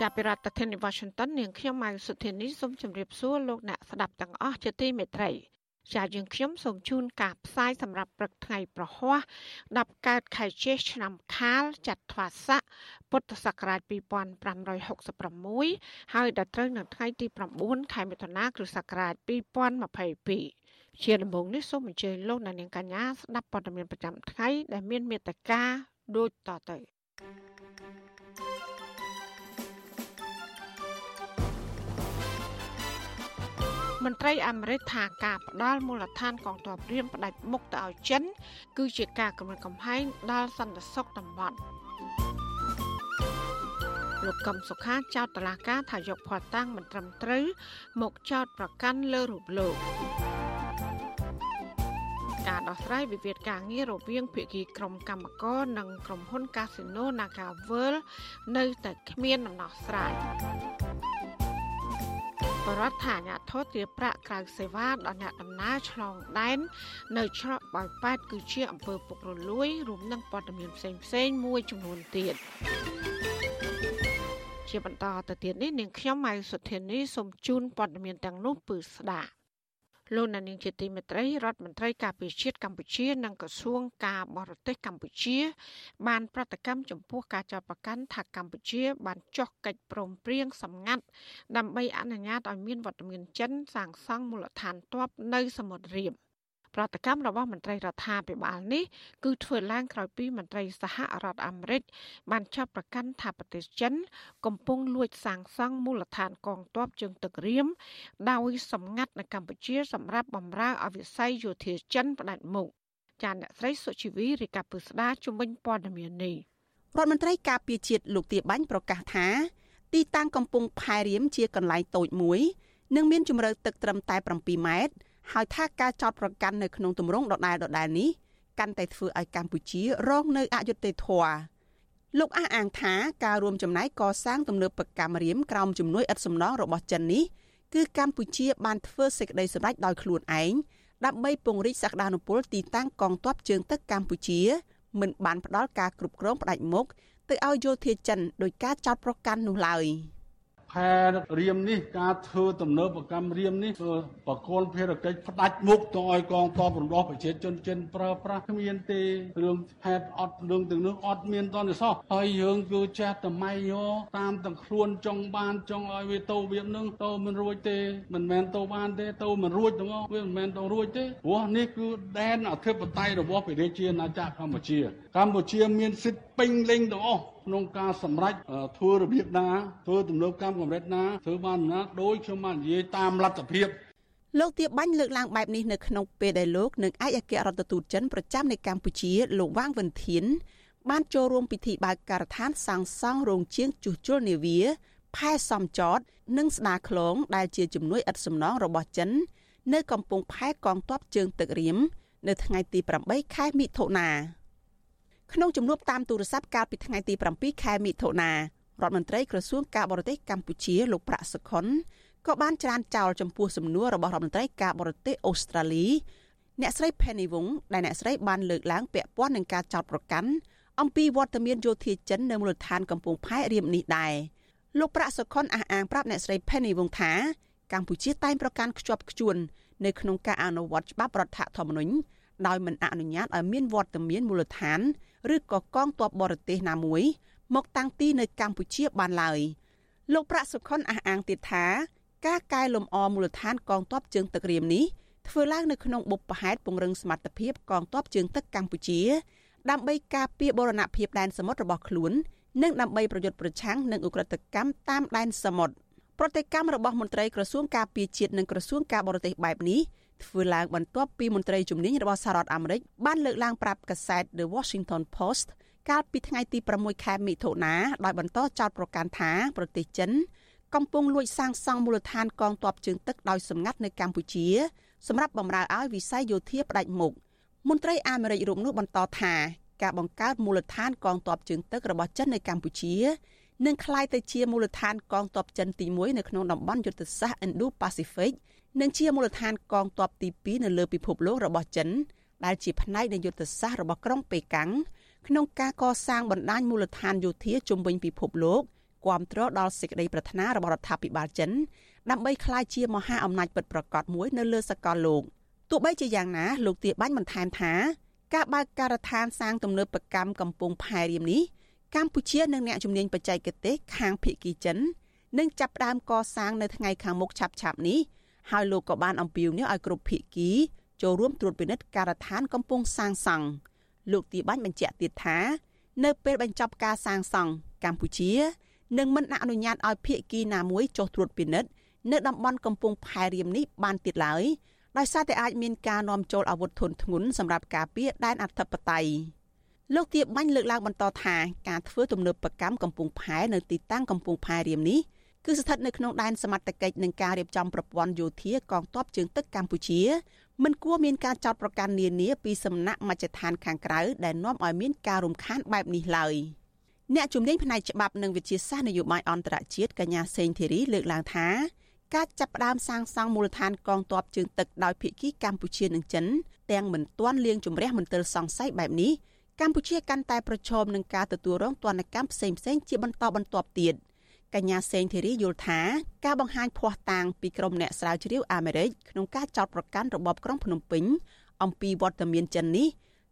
ចាប់ពីរដ្ឋធានី Washington នាងខ្ញុំម៉ៅសុធានីសូមជម្រាបសួរលោកអ្នកស្ដាប់ទាំងអស់ជាទីមេត្រីចាយើងខ្ញុំសូមជូនការផ្សាយសម្រាប់ព្រឹកថ្ងៃប្រហ័ស10កើតខែជេសឆ្នាំខាលចត្វាស័កពុទ្ធសករាជ2566ហើយដល់ត្រូវនៅថ្ងៃទី9ខែមិថុនាគ្រិស្តសករាជ2022ជាដំបូងនេះសូមអញ្ជើញលោកអ្នកនាងកញ្ញាស្ដាប់ព័ត៌មានប្រចាំថ្ងៃដែលមានមេត្តាដូចតទៅ មន្ត្រីអាមេរិកថាការផ្ដាល់មូលដ្ឋានកងទ័ពរៀមផ្ដាច់មុខទៅឲ្យចិន គឺជាការគំរាមកំហែងដល់សន្តិសុខតំបន់លោកកឹមសុខាចោទតឡាការថាយកភ័ស្តុតាងមិនត្រឹមត្រូវមកចោទប្រកាន់លើរូបលោកការដោះស្រាយវិវាទការងាររវាងភាគីក្រុមកម្មករនិងក្រុមហ៊ុនកាស៊ីណូ Naga World នៅតែគ្មានដំណោះស្រាយ បរដ្ឋថាអាញាធរទាប្រាក់ក្រៅសេវាដល់អ្នកដំណើរឆ្លងដែននៅច្រកបោយប៉ែតគឺជាអំពើពុករលួយរួមនឹងព័ត៌មានផ្សេងផ្សេងមួយចំនួនទៀតជាបន្តទៅទៀតនេះនាងខ្ញុំម៉ៃសុធានីសូមជូនព័ត៌មានទាំងនោះពឺស្ដាប់ លោកនាងជាទីមេត្រីរដ្ឋមន្ត្រីការពារជាតិកម្ពុជានិងក្រសួងការបរទេសកម្ពុជា បាន ប្រតិកម្មចំពោះការចោទប្រកាន់ថាកម្ពុជា បានចុះកិច្ចព្រមព្រៀងសម្ងាត់ដើម្បីអនុញ្ញាតឲ្យមានវត្តមានចិនសាងសង់មូលដ្ឋានទ័ពនៅសមុទ្ររៀប ប្រតិកម្មរបស់មន្ត្រីរដ្ឋាភិបាលនេះគឺធ្វើឡើងក្រោយពីមន្ត្រីសហរដ្ឋអាមេរិកបានចាប់ប្រកាន់ថាប្រទេសចិន កំពុងលួចសាងសង់មូលដ្ឋានកងទ័ពជើងទឹករៀមដោយសម្ងាត់នៅកម្ពុជាសម្រាប់បម្រើអវិស័យយោធាចិនផ្ដាច់មុខចានអ្នកស្រីសុជីវីរាយការណ៍ពុស្ដាជំនាញព័ត៌មាននេះរដ្ឋមន្ត្រីការពារជាតិលោកទាបាញ់ប្រកាសថាទីតាំងកំពង់ផែរៀមជាកន្លែងតូចមួយ និងមានជម្រៅទឹកត្រឹមតែ7ម៉ែត្រ ហើយថាការចោតប្រកាន់នៅក្នុងទម្រង់ដដែលដដែលនេះកាន់តែធ្វើឲ្យកម្ពុជារងនៅអយុត្តិធម៌លោកអះអាងថាការរួមចំណែកកសាងទំនើបកម្មរៀមក្រោមជំនួយឥតសំណងរបស់ចិននេះគឺកម្ពុជាបានធ្វើសេចក្តីសម្រេចដោយខ្លួនឯងដើម្បីពង្រីកសក្តានុពលទីតាំងកងទ័ពជើងទឹកកម្ពុជាមិនបានផ្ដល់ការគ្រប់គ្រងផ្ដាច់មុខទៅឲ្យយោធាចិនដោយការចោទប្រកាន់នោះឡើយ។ ផែរៀមនេះការធ្វើទំនើបកម្មរៀមនេះធ្វើបកលភារកិច្ចផ្ដាច់មុខទៅឲ្យកងទ័ពរំដោះប្រជាជនចិនប្រើប្រាស់គ្មានទេរឿងហេតុអត់រឿងទាំងនោះអត់មានតនសោះហើយយើងគឺចាស់តម្លៃយោតាមទាំងខ្លួនចង់បានចង់ឲ្យវាទៅវានឹងទៅមិនរួចទេមិនមែនទៅបានទេទៅមិនរួចទាំងអស់វាមិនមែនទៅរួចទេព្រោះនេះគឺដែនអធិបតេយ្យរបស់ព្រះរាជាណាចក្រកម្ពុជា កម្ពុជាមានសិទ្ធិពេញលេញទាំងអស់ក្នុងការសម្រេចធ្វើរបៀបណាធ្វើទំនើបកម្មកម្រិតណាធ្វើបានណាដោយខ្ញុំបាននិយាយតាមលទ្ធភាពលោកទៀបបាញ់លើកឡើងបែបនេះនៅក្នុងពេលដែលលោកនិងឯកអគ្គរដ្ឋទូតចិនប្រចាំនៅកម្ពុជាលោកវ៉ាងវិនធាន បានចូលរួមពិធីបើកការដ្ឋានសាងសង់រោងជាងជួសជុលនាវាផែសំចត និងស្ដារខ្លងដែលជាជំនួយឥតសំណងរបស់ចិន នៅកំពង់ផែកងទ័ពជើងទឹករៀមនៅថ្ងៃទី8ខែមិថុនា ក្នុងជំនួបតាមទូរស័ព្ទកាលពីថ្ងៃទី7ខែមិថុនារដ្ឋមន្ត្រីក្រសួងការបរទេសកម្ពុជាលោកប្រាក់សុខុនក៏បានច្រានចោលចំពោះសំណួររបស់រដ្ឋមន្ត្រីការបរទេសអូស្ត្រាលីអ្នកស្រី Penny Wong ដែលអ្នកស្រីបានលើកឡើងពាក់ព័ន្ធនឹងការចោទប្រកាន់អំពីវត្តមានយោធាចិននៅមូលដ្ឋានកំពង់ផែរៀមនេះដែរលោកប្រាក់សុខុនអះអាងប្រាប់អ្នកស្រី Penny Wong ថាកម្ពុជាតែងប្រកាន់ខ្ជាប់ខ្ជួននៅក្នុងការអនុវត្តច្បាប់រដ្ឋធម្មនុញ្ញដោយមិនអនុញ្ញាតឲ្យមានវត្តមានមូលដ្ឋាន ឬក៏កងទ័ពបរទេសណាមួយ មកតាំងទីនៅកម្ពុជាបានឡើយលោកប្រាក់សុខុនអះអាងទៀតថាការកែលម្អមូលដ្ឋានកងទ័ពជើងទឹករៀមនេះធ្វើឡើងនៅក្នុងបុព្វហេតុពង្រឹងសមត្ថភាពកងទ័ពជើងទឹកកម្ពុជា ដើម្បីការពារបូរណភាពដែនសមុទ្ររបស់ខ្លួន និងដើម្បីប្រយុទ្ធប្រឆាំងនឹងឧក្រិដ្ឋកម្មតាមដែនសមុទ្រប្រតិកម្មរបស់មន្ត្រីក្រសួងការពារជាតិនិងក្រសួងការបរទេសបែបនេះ ធ្វើឡើងបន្ទាប់ពីមន្ត្រីជំនាញរបស់សហរដ្ឋអាមេរិកបានលើកឡើងប្រាប់កាសែត The Washington Post កាលពីថ្ងៃទី6ខែមិថុនាដោយបន្តចោទប្រកាន់ថាប្រទេសចិនកកំពុងលួចសាងសង់មូលដ្ឋានកងទ័ពជើងទឹកដោយសម្ងាត់នៅកម្ពុជាសម្រាប់បម្រើឲ្យវិស័យយោធាផ្ដាច់មុខមន្ត្រីអាមេរិករូបនោះបន្តថាការបង្កើតមូលដ្ឋានកងទ័ពជើងទឹករបស់ចិននៅកម្ពុជានឹងក្លាយទៅជាមូលដ្ឋានកងទ័ពចិនទី1នៅក្នុងតំបន់យុទ្ធសាស្ត្រ Indo-Pacific និងជាមូលដ្ឋានកងទ័ពទី2នៅលើពិភពលោករបស់ចិនដែលជាផ្នែកនៃយុទ្ធសាស្ត្ររបស់ក្រុងប៉េកាំងក្នុងការកសាងបណ្ដាញមូលដ្ឋានយោធាជុំវិញពិភពលោកគាំទ្រដល់សេចក្តីប្រាថ្នារបស់រដ្ឋាភិបាលចិនដើម្បីក្លាយជាមហាអំណាចពិតប្រាកដមួយនៅលើសកលលោកទោះបីជាយ៉ាងណាលោកទាបាញ់បន្ថែមថាការបើកការដ្ឋានសាងទំនើបកម្មកំពង់ផែរៀមនេះកម្ពុជានិងអ្នកជំនាញបច្ចេកទេសខាងភៀកគីចិននឹងចាប់ផ្ដើមកសាងនៅថ្ងៃខាងមុខឆាប់ៗនេះ ហើយលោកក៏បានអំពាវនាវឲ្យគ្រប់ភៀកគីចូលរួមត្រួតពិនិត្យការដ្ឋានកំពុងសាងសង់លោកទីបាញ់បញ្ជាក់ទៀតថា នៅពេលបញ្ចប់ការសាងសង់កម្ពុជានឹងមិនអនុញ្ញាតឲ្យភៀកគីណាមួយចុះត្រួតពិនិត្យនៅតំបន់កំពង់ផែរៀមនេះបានទៀតឡើយដោយសារតែអាចមានការនាំចូលអាវុធធុនធ្ងន់សម្រាប់ការពារដែនអធិបតេយ្យលោកទៀបបាញ់លើកឡើងបន្តថាការធ្វើទំនើបកម្មកំពង់ផែនៅទីតាំងកំពង់ផែរៀមនេះ គឺស្ថិតនៅក្នុងដែនសមត្ថកិច្ចនឹងការរៀបចំប្រព័ន្ធយោធាកងទ័ពជើងទឹកកម្ពុជាមិនគួរមានការចោទប្រកាន់នានាពីសំណាក់មជ្ឈដ្ឋានខាងក្រៅដែលនាំឲ្យមានការរំខានបែបនេះឡើយអ្នកជំនាញផ្នែកច្បាប់និងវិទ្យាសាស្ត្រនយោបាយអន្តរជាតិកញ្ញាសេងធីរីលើកឡើងថាការចាប់ផ្ដើមសាងសង់មូលដ្ឋានកងទ័ពជើងទឹកដោយភាគីកម្ពុជានិងចិនទាំងមិនទាន់លៀងជំរះមន្ទិលសង្ស័យបែបនេះកម្ពុជាកាន់តែប្រឈមនឹងការទទួលរងទណ្ឌកម្មផ្សេងៗជាបន្តបន្ទាប់ទៀត កញ្ញាសេងធីរីយល់ថាការបង្ហាញភ័ស្តុតាងពីក្រុមអ្នកស្រាវជ្រាវអាមេរិកក្នុងការចោទប្រកាន់របបក្រុងភ្នំពេញអំពីវត្តមានចិននេះ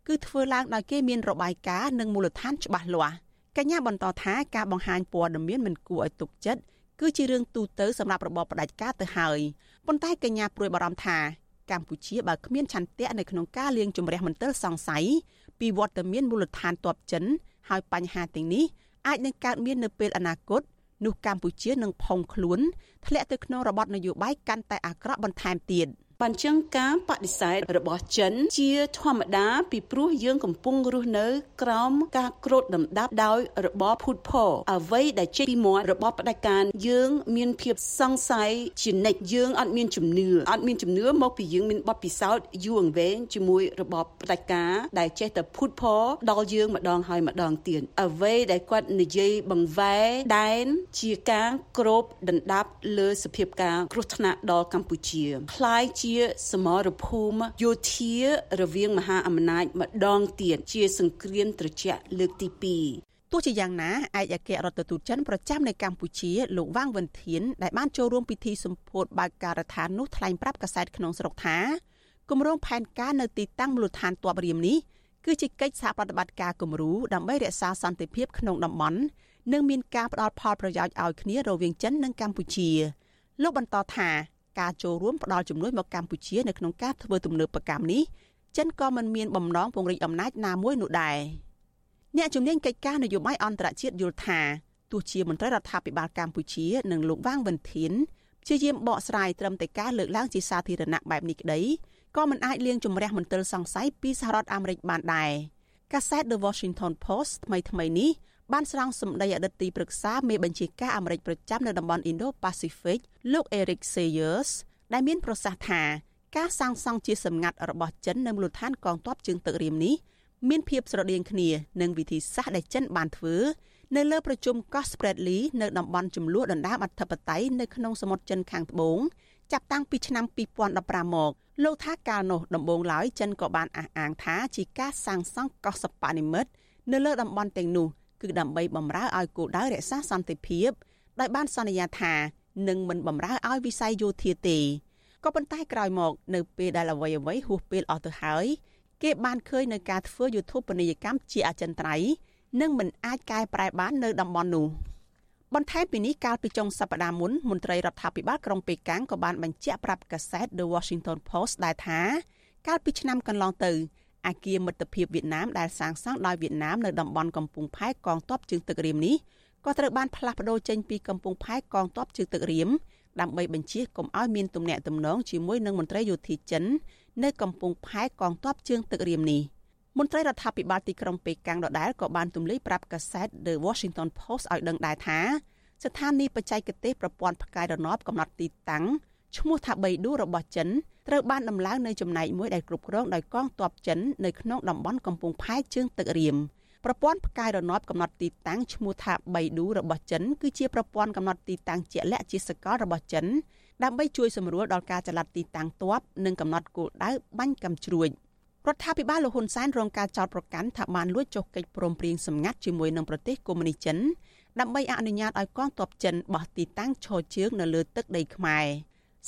គឺធ្វើឡើងដោយគេមានរបាយការណ៍និងមូលដ្ឋានច្បាស់លាស់កញ្ញាបន្តថាការបង្ហាញព័ត៌មានមិនគួរឲ្យទុកចិត្តគឺជារឿងទូទៅសម្រាប់របបផ្ដាច់ការទៅហើយប៉ុន្តែកញ្ញាព្រួយបារម្ភថាកម្ពុជាបើគ្មានឆន្ទៈនៅក្នុងការលាងជម្រះមន្ទិលសង្ស័យពីវត្តមានមូលដ្ឋានទ័ពចិនហើយបញ្ហាទាំងនេះអាចនឹងកើតមាននៅពេលអនាគត នោះកម្ពុជានឹងផុងខ្លួនធ្លាក់ទៅក្នុងរបបនយោបាយកាន់តែអាក្រក់បន្ថែមទៀត។ បានចឹងការបដិសេធរបស់ចិន ជាធម្មតាពីព្រោះយើងកំពុងរស់នៅក្រោមការក្រូតដណ្ដាប់ដោយរបបភូតផលអ្វីដែលចេញពីមាត់របបផ្ដាច់ការយើងមានភាពសង្ស័យជានិច្ចយើងអត់មានជំនឿអត់មានជំនឿមកពីយើងមានបទពិសោធន៍យូរអង្វែងជាមួយរបបផ្ដាច់ការដែលចេះតែភូតផលដល់យើងម្ដងហើយម្ដងទៀតអ្វីដែលគាត់និយាយបង្វែរដែនជាការក្របដណ្ដាប់លើសភាពការគ្រោះថ្នាក់ដល់កម្ពុជាคล้าย ជាសមរភូមិយោធារវាងមហាអំណាចម្ដងទៀតជាសង្គ្រាមត្រជាក់លើកទី2ទោះជាយ៉ាងណាឯកអគ្គរដ្ឋទូតចិនប្រចាំនៅកម្ពុជាលោកវ៉ាងវិនធានដែលបានចូលរួមពិធីសម្ពោធបើកការដ្ឋាននោះថ្លែងប្រាប់កាសែតក្នុងស្រុកថាគម្រោងផែនការនៅទីតាំងមូលដ្ឋានទ័ពរៀមនេះគឺជាកិច្ចសហប្រតិបត្តិការគំរូដើម្បីរក្សាសន្តិភាពក្នុងតំបន់និងមានការផ្ដល់ផលប្រយោជន៍ឲ្យគ្នារវាងចិននិងកម្ពុជាលោកបន្តថា ការចូលរួមផ្ដល់ជំនួយមកកម្ពុជានៅក្នុងការធ្វើទំនើបកម្មនេះចិនក៏មិនមានបំណងពង្រីកអំណាចណាមួយនោះដែរអ្នកជំនាញកិច្ចការនយោបាយអន្តរជាតិយល់ថាទោះជាមន្ត្រីរដ្ឋាភិបាលកម្ពុជានិងលោកវាងវិនធានព្យាយាមបកស្រាយត្រឹមតែការលើកឡើងជាសាធារណៈបែបនេះក្តីក៏មិនអាចលៀងជំរះមន្ទិលសង្ស័យពីសហរដ្ឋអាមេរិកបានដែរកាសែត The Washington Post ថ្មីថ្មីនេះ បានស្រង់សម្ដីអតីតទីប្រឹក្សាមេបញ្ជាការអាមេរិកប្រចាំនៅតំបន់ Indo-Pacific លោក Eric Sayers ដែលមានប្រសាសន៍ថាការសាងសង់ជាសម្ងាត់របស់ចិននៅមូលដ្ឋានកងទ័ពជើងទឹករៀមនេះមានភាពស្រដៀងគ្នានឹងវិធីសាស្ត្រដែលចិនបានធ្វើនៅលើប្រជុំកោះ Spratly នៅតំបន់ចំនួនដណ្ដើមអធិបតេយ្យនៅក្នុងសមុទ្រចិនខាងត្បូងចាប់តាំងពីឆ្នាំ2015មកលោកថាកាលនោះដំបូងឡើយចិនក៏បានអះអាងថាជាការសាងសង់កោះសប៉ានិមិត្តនៅលើតំបន់ទាំងនោះ គឺដើម្បីបំរើឲ្យគោលដៅរក្សាសន្តិភាពដោយបានសន្យាថានឹងមិនបំរើឲ្យវិស័យយោធាទេក៏ប៉ុន្តែក្រោយមក នៅពេលដែលអ្វីអ្វីហួសពេលអស់ទៅហើយគេបានឃើញនៅការធ្វើយុទ្ធពនីយកម្មជាអចិន្ត្រៃយ៍និងមិនអាចកែប្រែបាននៅតំបន់នោះបន្ថែមពីនេះកាលពីចុងសប្តាហ៍មុនមន្ត្រីរដ្ឋាភិបាលក្រុងប៉េកាំងក៏បានបញ្ជាក់ប្រាប់កាសែត The Washington Post ដែរថាកាលពីឆ្នាំកន្លងទៅ អាគារមិត្តភាពវៀតណាមដែលសាងសង់ដោយវៀតណាមនៅតំបន់កំពង់ផែកងទ័ពជើងទឹករៀមនេះក៏ត្រូវបានផ្លាស់ប្ដូរចេញពីកំពង់ផែកងទ័ពជើងទឹករៀមដើម្បីបញ្ជាកុំឲ្យមានទំនាក់ទំនងជាមួយនឹងមន្ត្រីយោធាចិននៅកំពង់ផែកងទ័ពជើងទឹករៀមនេះមន្ត្រីរដ្ឋាភិបាលទីក្រុងប៉េកាំងដដែលក៏បានទម្លាយប្រាប់កាសែត The Washington Post ឲ្យដឹងដែរថាស្ថានីយបច្ចេកទេសប្រព័ន្ធផ្កាយរណបកំណត់ទីតាំង ឈ្មោះថាបៃឌូរបស់ចិនត្រូវបានដំឡើងនៅចំណែកមួយដែលគ្រប់គ្រងដោយកងទ័ពចិននៅក្នុងតំបន់កំពង់ផែជើងទឹករៀមប្រព័ន្ធផ្កាយរណបកំណត់ទីតាំងឈ្មោះថាបៃឌូរបស់ចិនគឺជាប្រព័ន្ធកំណត់ទីតាំងជាក់លាក់ជាសកលរបស់ចិនដើម្បីជួយសម្រួលដល់ការចល័តទីតាំងទ័ពនិងកំណត់គោលដៅបាញ់កាំជ្រួចរដ្ឋាភិបាលលោកហ៊ុនសែនរងការចោទប្រកាន់ថាបានលួចចុះកិច្ចព្រមព្រៀងសម្ងាត់ជាមួយនឹងប្រទេសកុម្មុយនីសចិនដើម្បីអនុញ្ញាតឲ្យកងទ័ពចិនបោះទីតាំងឈរជើងនៅលើទឹកដីខ្មែរ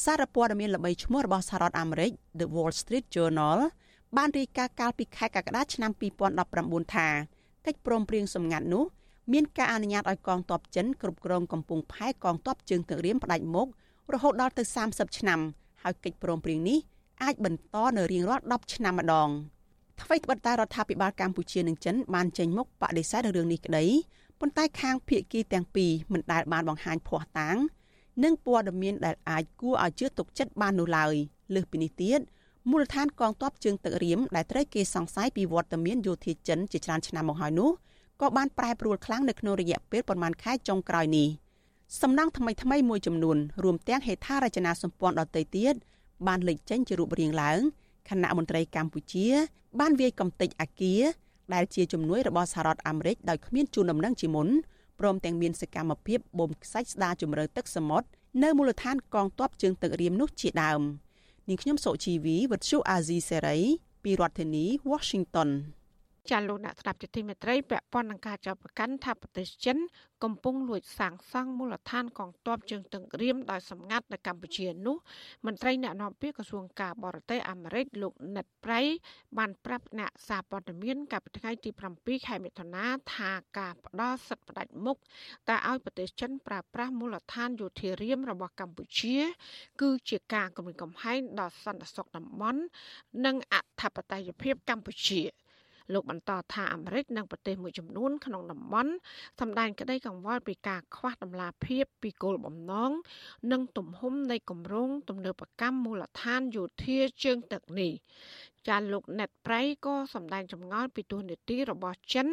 សារព័ត៌មានល្បីឈ្មោះរបស់សហរដ្ឋអាមេរិក The Wall Street Journal បានរាយការណ៍កាលពីខែកក្កដាឆ្នាំ2019ថាកិច្ចព្រមព្រៀងសម្ងាត់នោះមានការអនុញ្ញាតឲ្យកងទ័ពចិនគ្រប់គ្រងកំពង់ផែកងទ័ពជើងទឹករៀមផ្ដាច់មុខរហូតដល់ទៅ30ឆ្នាំហើយកិច្ចព្រមព្រៀងនេះអាចបន្តនៅរៀងរាល់10ឆ្នាំម្ដងអ្វីត្បិតតែរដ្ឋាភិបាលកម្ពុជានិងចិនបានចេញមុខបដិសេធរឿងនេះក្តីប៉ុន្តែខាងភាគីទាំងពីរមិនដែលបានបង្ហាញភ័ស្តុតាង និងព័ត៌មានដែលអាចគួរឲ្យជឿទុកចិត្តបាននោះឡើយលើសពីនេះទៀតមូលដ្ឋានកងទ័ពជើងទឹករៀមដែលត្រូវគេសង្ស័យពីវត្តមានយោធាចិនជាច្រើនឆ្នាំមកហើយនោះក៏បានប្រែប្រួលខ្លាំងនៅក្នុងរយៈពេលប្រមាណខែចុងក្រោយនេះសំណង់ថ្មីថ្មីមួយចំនួនរួមទាំងហេដ្ឋារចនាសម្ព័ន្ធដទៃទៀតបានលេចចេញជារូបរាងឡើងគណៈមន្ត្រីកម្ពុជា បានវាយកំទេចអាគារដែលជាជំនួយរបស់សហរដ្ឋអាមេរិកដោយគ្មានជូនដំណឹងជាមុន ព្រមទាំងមានសកម្មភាពបូមខ្សាច់ស្ដារជំរឿទឹកសមុទ្រនៅមូលដ្ឋានកងទ័ពជើងទឹករៀមនោះជាដើមនាងខ្ញុំសុជីវីវិទ្យុអាស៊ីសេរីពីរដ្ឋធានី Washington ចាលោកអ្នកស្ដាប់ជាទីមេត្រីពាក់ព័ន្ធនឹងការចាប់ប្រកាន់ថាប្រទេសចិន កំពុងលួចសាងសង់មូលដ្ឋានកងទ័ពជើងទឹករៀមដោយសម្ងាត់នៅកម្ពុជានោះមន្ត្រីអ្នកនាំពាក្យក្រសួងការបរទេសអាមេរិកលោកណិតប្រៃបានប្រាប់អ្នកសារព័ត៌មានកាលពីថ្ងៃទី7ខែមិថុនាថាការផ្ដល់សិទ្ធិផ្ដាច់មុខតែឲ្យប្រទេសចិនប្រើប្រាស់មូលដ្ឋានយោធារៀមរបស់កម្ពុជា គឺជាការគំរាមកំហែងដល់សន្តិសុខតំបន់ និងអធិបតេយ្យភាពកម្ពុជា។ លោកបន្តថាអាមេរិកនិងប្រទេសមួយចំនួនក្នុងតំបន់សម្ដែងក្តីកង្វល់ពីការខ្វះតម្លាភាពពីគោលបំណង និងទំហំនៃគម្រោងទំនើបកម្មមូលដ្ឋានយោធាជើងទឹកនេះចាលោកណេតប្រៃក៏សម្ដែងចម្ងល់ពីទូនីតិរបស់ចិន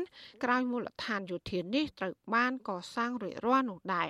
ក្រោយមូលដ្ឋានយោធានេះត្រូវបានកសាងរួចរាល់នោះដែរ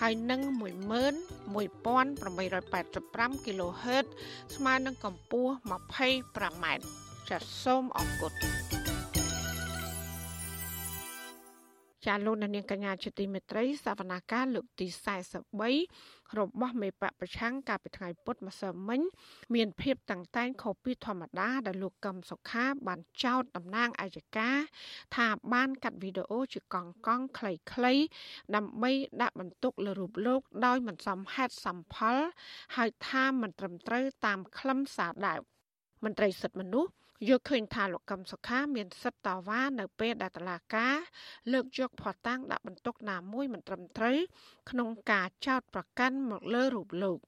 ហើយនឹង11885 kHz ស្មើនឹងកម្ពស់ 25m ចាសសូមអរគុណចាលោកនាងកញ្ញាជាទីមេត្រីសវនាការលើកទី43 របស់មេបកប្រឆាំងកាលពីថ្ងៃពុធម្សិលមិញ មានភាពតាំងតែងខុសពីធម្មតាដែលលោកកឹមសុខាបានចោទតំណាងអัยការថាបានកាត់វីដេអូជាកង់កង់ខ្លីៗដើម្បីដាក់បន្ទុកលើរូបលោកដោយមិនសមហេតុសមផល ហើយថាមិនត្រឹមត្រូវតាមខ្លឹមសារដែរមន្ត្រីសិទ្ធិមនុស្ស យល់ឃើញថាលោកកឹមសុខាមានសិទ្ធិតវ៉ានៅពេលដែលតឡាការលើកយកផតាំងដាក់បន្ទុកណាមួយមិនត្រឹមត្រូវក្នុងការចោទប្រកាន់មកលើរូបលោក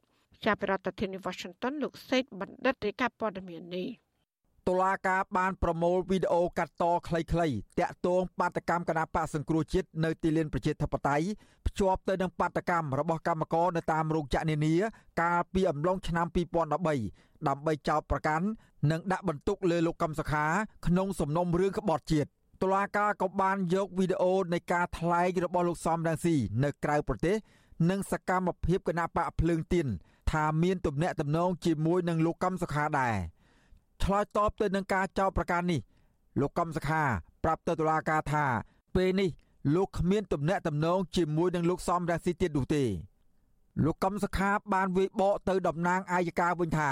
ចាប់ពីរដ្ឋធានី Washington លោកសេកបណ្ឌិតរាជការព័ត៌មាននេះ តុលាការបានប្រមូលវីដេអូកាត់តខ្លីៗតាក់ទងបាតកម្មគណៈបកសង្គ្រោះជាតិនៅទីលានប្រជាធិបតេយ្យភ្ជាប់ទៅនឹងបាតកម្មរបស់កម្មករនៅតាមរោងចក្រនានាកាលពីអំឡុងឆ្នាំ2013ដើម្បីចោទប្រកាន់និងដាក់បន្ទុកលើលោកកឹមសុខា ក្នុងសំណុំរឿងក្បត់ជាតិតុលាការក៏បានយកវីដេអូនៃការថ្លែងរបស់លោកសំរងស៊ីនៅក្រៅប្រទេស និងសកម្មភាពគណៈបកភ្លើងទៀនថាមានទំនាក់ទំនងជាមួយនឹងលោកកឹមសុខាដែរ ឆ្លើយតបទៅនឹងការចោទប្រកាន់នេះលោកកឹមសុខាប្រាប់ទៅតុលាការថាពេលនេះលោកគ្មានទំនាក់ទំនងជាមួយនឹងលោកសំរងស៊ីទៀតនោះទេលោកកឹមសុខាបានវាយបកទៅតំណាងអាយកាវិញថា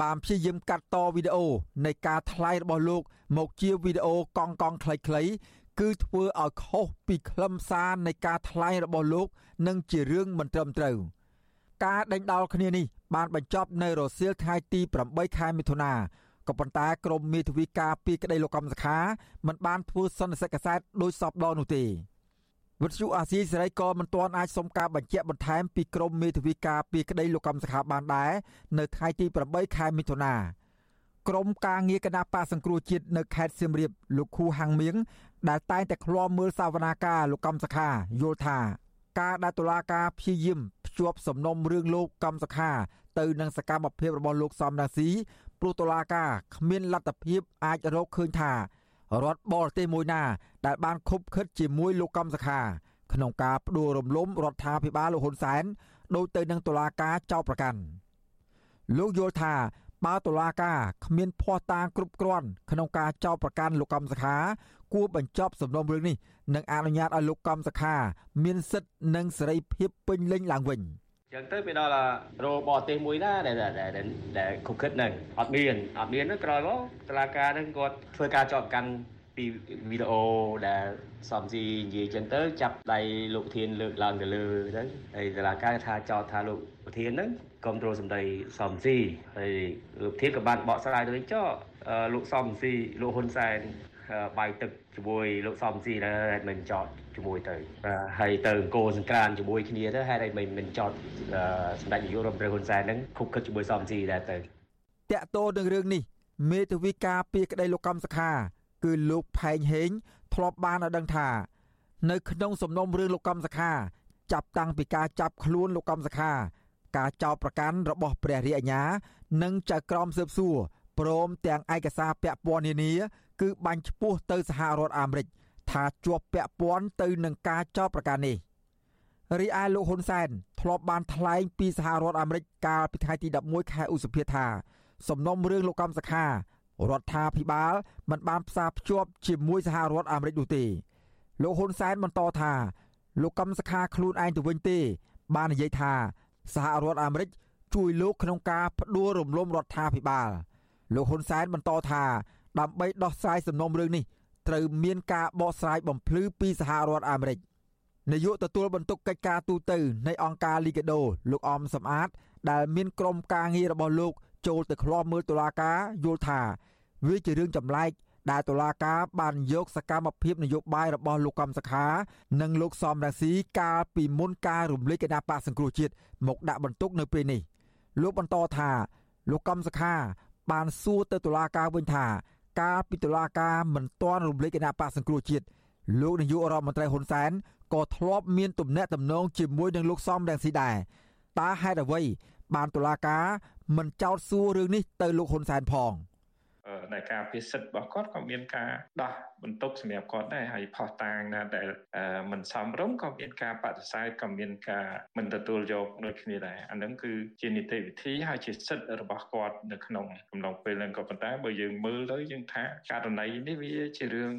បានព្យាយាមកាត់តវីដេអូនៃការថ្លែងរបស់លោក មកជាវីដេអូកង់កង់ខ្លីៗគឺធ្វើឲ្យខុសពីខ្លឹមសារនៃការថ្លែងរបស់លោកនិងជារឿងមិនត្រឹមត្រូវការដេញដោលគ្នានេះបានបញ្ចប់នៅរសៀលថ្ងៃទី8ខែមិថុនា ក៏ប៉ុន្តែក្រមមេធាវីការពីក្តីលោកកំសខាមិនបានធ្វើសន្និសីទកសែតដោយសពដនោះទេវិទ្យុអាស៊ីសេរីក៏មិនទាន់អាចសុំការបញ្ជាក់បន្ថែមពីក្រមមេធាវីការពីក្តីលោកកំសខាបានដែរនៅថ្ងៃទី8ខែមិថុនាក្រមការងារគណៈបកសង្គ្រោះជាតិនៅខេត្តសៀមរាបលោកខូហាំងមៀងដែលតែងតែឃ្លាំមើលសវនាការលោកកំសខាយល់ថាការដែលតុលាការព្យាយាមភ្ជាប់សំណុំរឿងលោកកំសខាទៅនឹងសកម្មភាពរបស់លោកសំរាស៊ី ព្រោះតុលាការគ្មានលទ្ធភាពអាចរកឃើញថារដ្ឋបរទេសមួយណា ដែលបានខុបខិតជាមួយលោកកំសខា ក្នុងការផ្ដួលរំលំរដ្ឋាភិបាលលោកហ៊ុនសែនដោយទៅនឹងតុលាការចោទប្រកាន់លោកយល់ថាបើតុលាការគ្មានភ័ស្តុតាងគ្រប់គ្រាន់ក្នុងការចោទប្រកាន់លោកកំសខា គួរបញ្ចប់សំណុំរឿងនេះនិងអនុញ្ញាតឲ្យលោកកំសខា មានសិទ្ធិនិងសេរីភាពពេញលេញឡើងវិញ។ ចឹងទៅវាដល់រោបរទេសមួយណាដែលដែលដែលគុកគិតហ្នឹងអត់មានអត់មានហ្នឹងក្រោយមកតឡាការហ្នឹងគាត់ធ្វើការចោទកាន់ពីវីដេអូដែលសំស៊ីនិយាយចឹងទៅចាប់ដៃលោកធានលើកឡើងទៅលើទៅហើយតឡាការថាចោទថាលោកប្រធានហ្នឹងគ្រប់គ្រងសម្ដីសំស៊ីហើយលោកធានក៏បានបកស្រាយទៅវិញចោលោកសំស៊ីលោកហ៊ុនសែនបាយទឹកជាមួយលោកសំស៊ីដែរមិនចោត ជាមួយទៅហើយទៅអង្គរសង្ក្រានជាមួយគ្នាទៅហេតុអីមិនមិនចោតសម្ដេចនាយករដ្ឋមន្ត្រីហ៊ុនសែនហ្នឹងខុបខិតជាមួយសំស៊ីដែរទៅតាក់ទោនឹងរឿងនេះមេធាវីការពីក្តីលោកកំសខា គឺលោកផែងហេងធ្លាប់បានឲ្យដឹងថា នៅក្នុងសំណុំរឿងលោកកំសខា ចាប់តាំងពីការចាប់ខ្លួនលោកកំសខា ការចោទប្រកាន់របស់ព្រះរាជអាជ្ញា និងចៅក្រមស៊ើបសួរព្រមទាំងឯកសារពាក់ព័ន្ធនានាគឺបាញ់ឈ្មោះទៅសហរដ្ឋអាមេរិក ថាជាប់ពាក់ព័ន្ធទៅនឹងការចោទប្រកាន់នេះរីឯលោកហ៊ុនសែនធ្លាប់បានថ្លែងពីសហរដ្ឋអាមេរិកកាលពីថ្ងៃទី11ខែឧសភាថា សំណុំរឿងលោកកំសខារដ្ឋាភិបាលមិនបានផ្សារភ្ជាប់ជាមួយសហរដ្ឋអាមេរិកនោះទេលោកហ៊ុនសែនបន្តថាលោកកំសខាខ្លួនឯងទៅវិញទេ បាននិយាយថាសហរដ្ឋអាមេរិកជួយលោកក្នុងការផ្ដួលរំលំរដ្ឋាភិបាលលោកហ៊ុនសែនបន្តថាដើម្បីដោះស្រាយសំណុំរឿងនេះ ត្រូវមានការបកស្រាយបំភ្លឺពីសហរដ្ឋអាមេរិកនាយកទទួលបន្ទុកកិច្ចការទូតនៃអង្គការលីកាដូលោកអមសំអាត ដែលមានក្រុមការងាររបស់លោក ចូលទៅឃ្លាំមើលតុលាការយល់ថាវាជារឿងចម្លែកដែលតុលាការបានយកសកម្មភាពនយោបាយរបស់លោកកំសខា និងលោកសំរាស៊ីកាលពីមុនការរំលែកគណៈបកសង្គ្រោះជាតិមកដាក់បន្ទុកនៅពេលនេះ លោកបន្តថាលោកកំសខា បានសួរទៅតុលាការវិញថា កាលពីតុលាការមិនទាន់រំលែកគណៈបកសង្គ្រោះជាតិលោកនាយករដ្ឋមន្ត្រីហ៊ុនសែនក៏ធ្លាប់មានទំនាក់ទំនងជាមួយនឹងលោកសំរងស៊ីដែរតើហេតុអ្វីបានតុលាការមិនចោទសួររឿងនេះទៅលោកហ៊ុនសែនផង។ នៃការពិសិដ្ឋរបស់គាត់ក៏មានការដោះបន្ទុកសម្រាប់គាត់ដែរហើយផោះតាងណាដែលមិនសមរម្យក៏មានការបដិសេធក៏មានការមិនទទួលយកដូចគ្នាដែរអានឹងគឺជានីតិវិធីហើយជាសិទ្ធិរបស់គាត់នៅក្នុងកំឡុងពេលហ្នឹងក៏ប៉ុន្តែបើយើងមើលទៅយើងថាករណីនេះវាជារឿង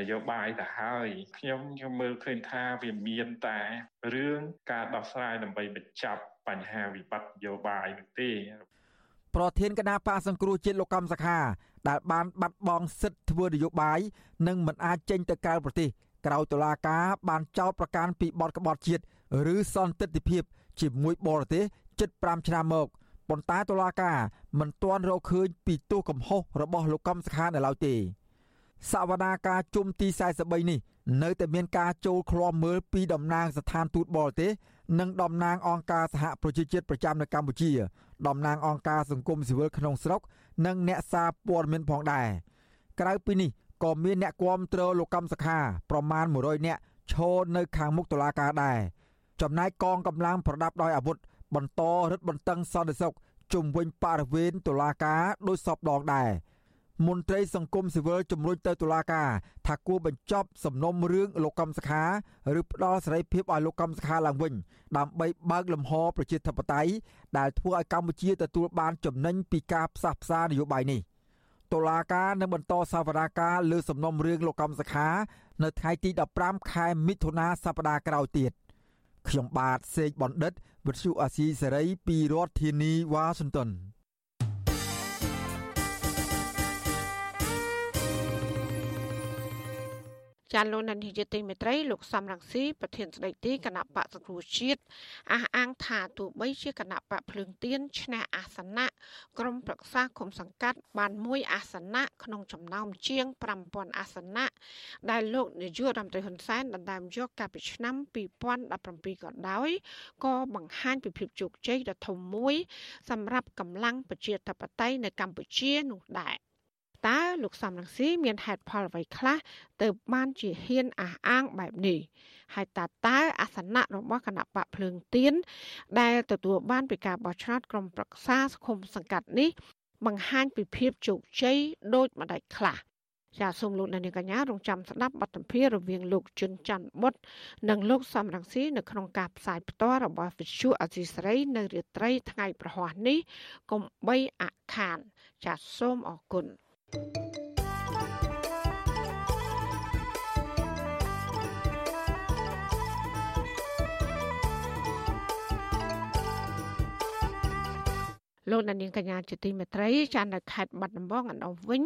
នយោបាយទៅហើយខ្ញុំខ្ញុំមើលឃើញថាវាមានតែរឿងការដោះស្រាយដើម្បីបញ្ចប់បញ្ហាវិបត្តិនយោបាយនោះទេប្រធានគណៈបកសង្គ្រោះជាតិលោកកំសខា ដែលបានបាត់បង់សិទ្ធិធ្វើនយោបាយនិងមិនអាចចេញទៅក្រៅប្រទេសក្រៅតុលាការបានចោទប្រកាន់ពីបទក្បត់ជាតិឬសន្តិភាពជាមួយបរទេសជិត5ឆ្នាំមកប៉ុន្តែតុលាការមិនទាន់រកឃើញពីទោសកំហុសរបស់លោកកំសខានៅឡើយទេសវនាការជុំទី43នេះនៅតែមានការចូលឃ្លាំមើលពីតំណាងស្ថានទូតបរទេស និងតំណាងអង្គការសហប្រជាជាតិប្រចាំនៅកម្ពុជាតំណាងអង្គការសង្គមស៊ីវិលក្នុងស្រុក និងអ្នកសារព័ត៌មានផងដែរក្រៅពីនេះក៏មានអ្នកគាំទ្រលោកកម្មសខាប្រមាណ100នាក់ឈរនៅខាងមុខតុលាការដែរចំណែកកងកម្លាំងប្រដាប់ដោយអាវុធបន្តរឹតបន្តឹងសន្តិសុខជុំវិញបរិវេណតុលាការដោយសពដងដែរ មន្ត្រីសង្គមស៊ីវិលជំរុញទៅតុលាការថាគួរបញ្ចប់សំណុំរឿងលោកកំសខាឬផ្ដល់សេរីភាពឲ្យលោកកំសខាឡើងវិញដើម្បីបើកលំហប្រជាធិបតេយ្យដែលធ្វើឲ្យកម្ពុជាទទួលបានចំណេញពីការផ្សះផ្សានយោបាយនេះតុលាការនឹងបន្តសវនាការលើសំណុំរឿងលោកកំសខា នៅថ្ងៃទី15ខែមិថុនាសប្តាហ៍ក្រោយទៀតខ្ញុំបាទសេកបណ្ឌិតវិទ្យុអាស៊ីសេរីពីរដ្ឋធានីវ៉ាស៊ីនតោន ចាលោកនានីជាទីមេត្រីលោកសំរងស៊ីប្រធានស្ដីទីគណៈបកសង្គ្រោះជាតិអះអាងថាទោះបីជាគណៈបកភ្លើងទៀនឈ្នះអាសនៈក្រុមប្រឹក្សាគុំសង្កាត់បានមួយអាសនៈក្នុងចំណោមជាង5000អាសនៈដែលលោកនាយករដ្ឋមន្ត្រីហ៊ុនសែនដណ្ដើមយកកាលពីឆ្នាំ2017ក៏ដោយក៏បង្ហាញពីភាពជោគជ័យដ៏ធំមួយ សម្រាប់កម្លាំងប្រជាធិបតេយ្យនៅកម្ពុជានោះដែរតើ លោកសំរងស៊ីមានហេតុផលអ្វីខ្លះទៅបានជាហ៊ានអះអាងបែបនេះហើយតើតើអាសនៈរបស់គណៈបកភ្លើងទៀនដែលទទួលបានពីការបោះឆ្នោតក្រុមប្រឹក្សាសង្គមសង្កាត់នេះបង្ហាញពីភាពជោគជ័យដូចម្ដេចខ្លះចាសសូមលោកអ្នកនាងកញ្ញារងចាំស្ដាប់បទសម្ភាសន៍រវាងលោកជុនច័ន្ទបុតនិងលោកសំរងស៊ីនៅក្នុងការផ្សាយផ្ទាល់របស់វិទ្យុអសីស្រីនៅរាត្រីថ្ងៃប្រហ័សនេះកុំបីអខាន ចាសសូមអរគុណ លោកនាងកញ្ញាជាទីមេត្រីចាននៅខេត្តបាត់ដំបងអណ្ដោវិញ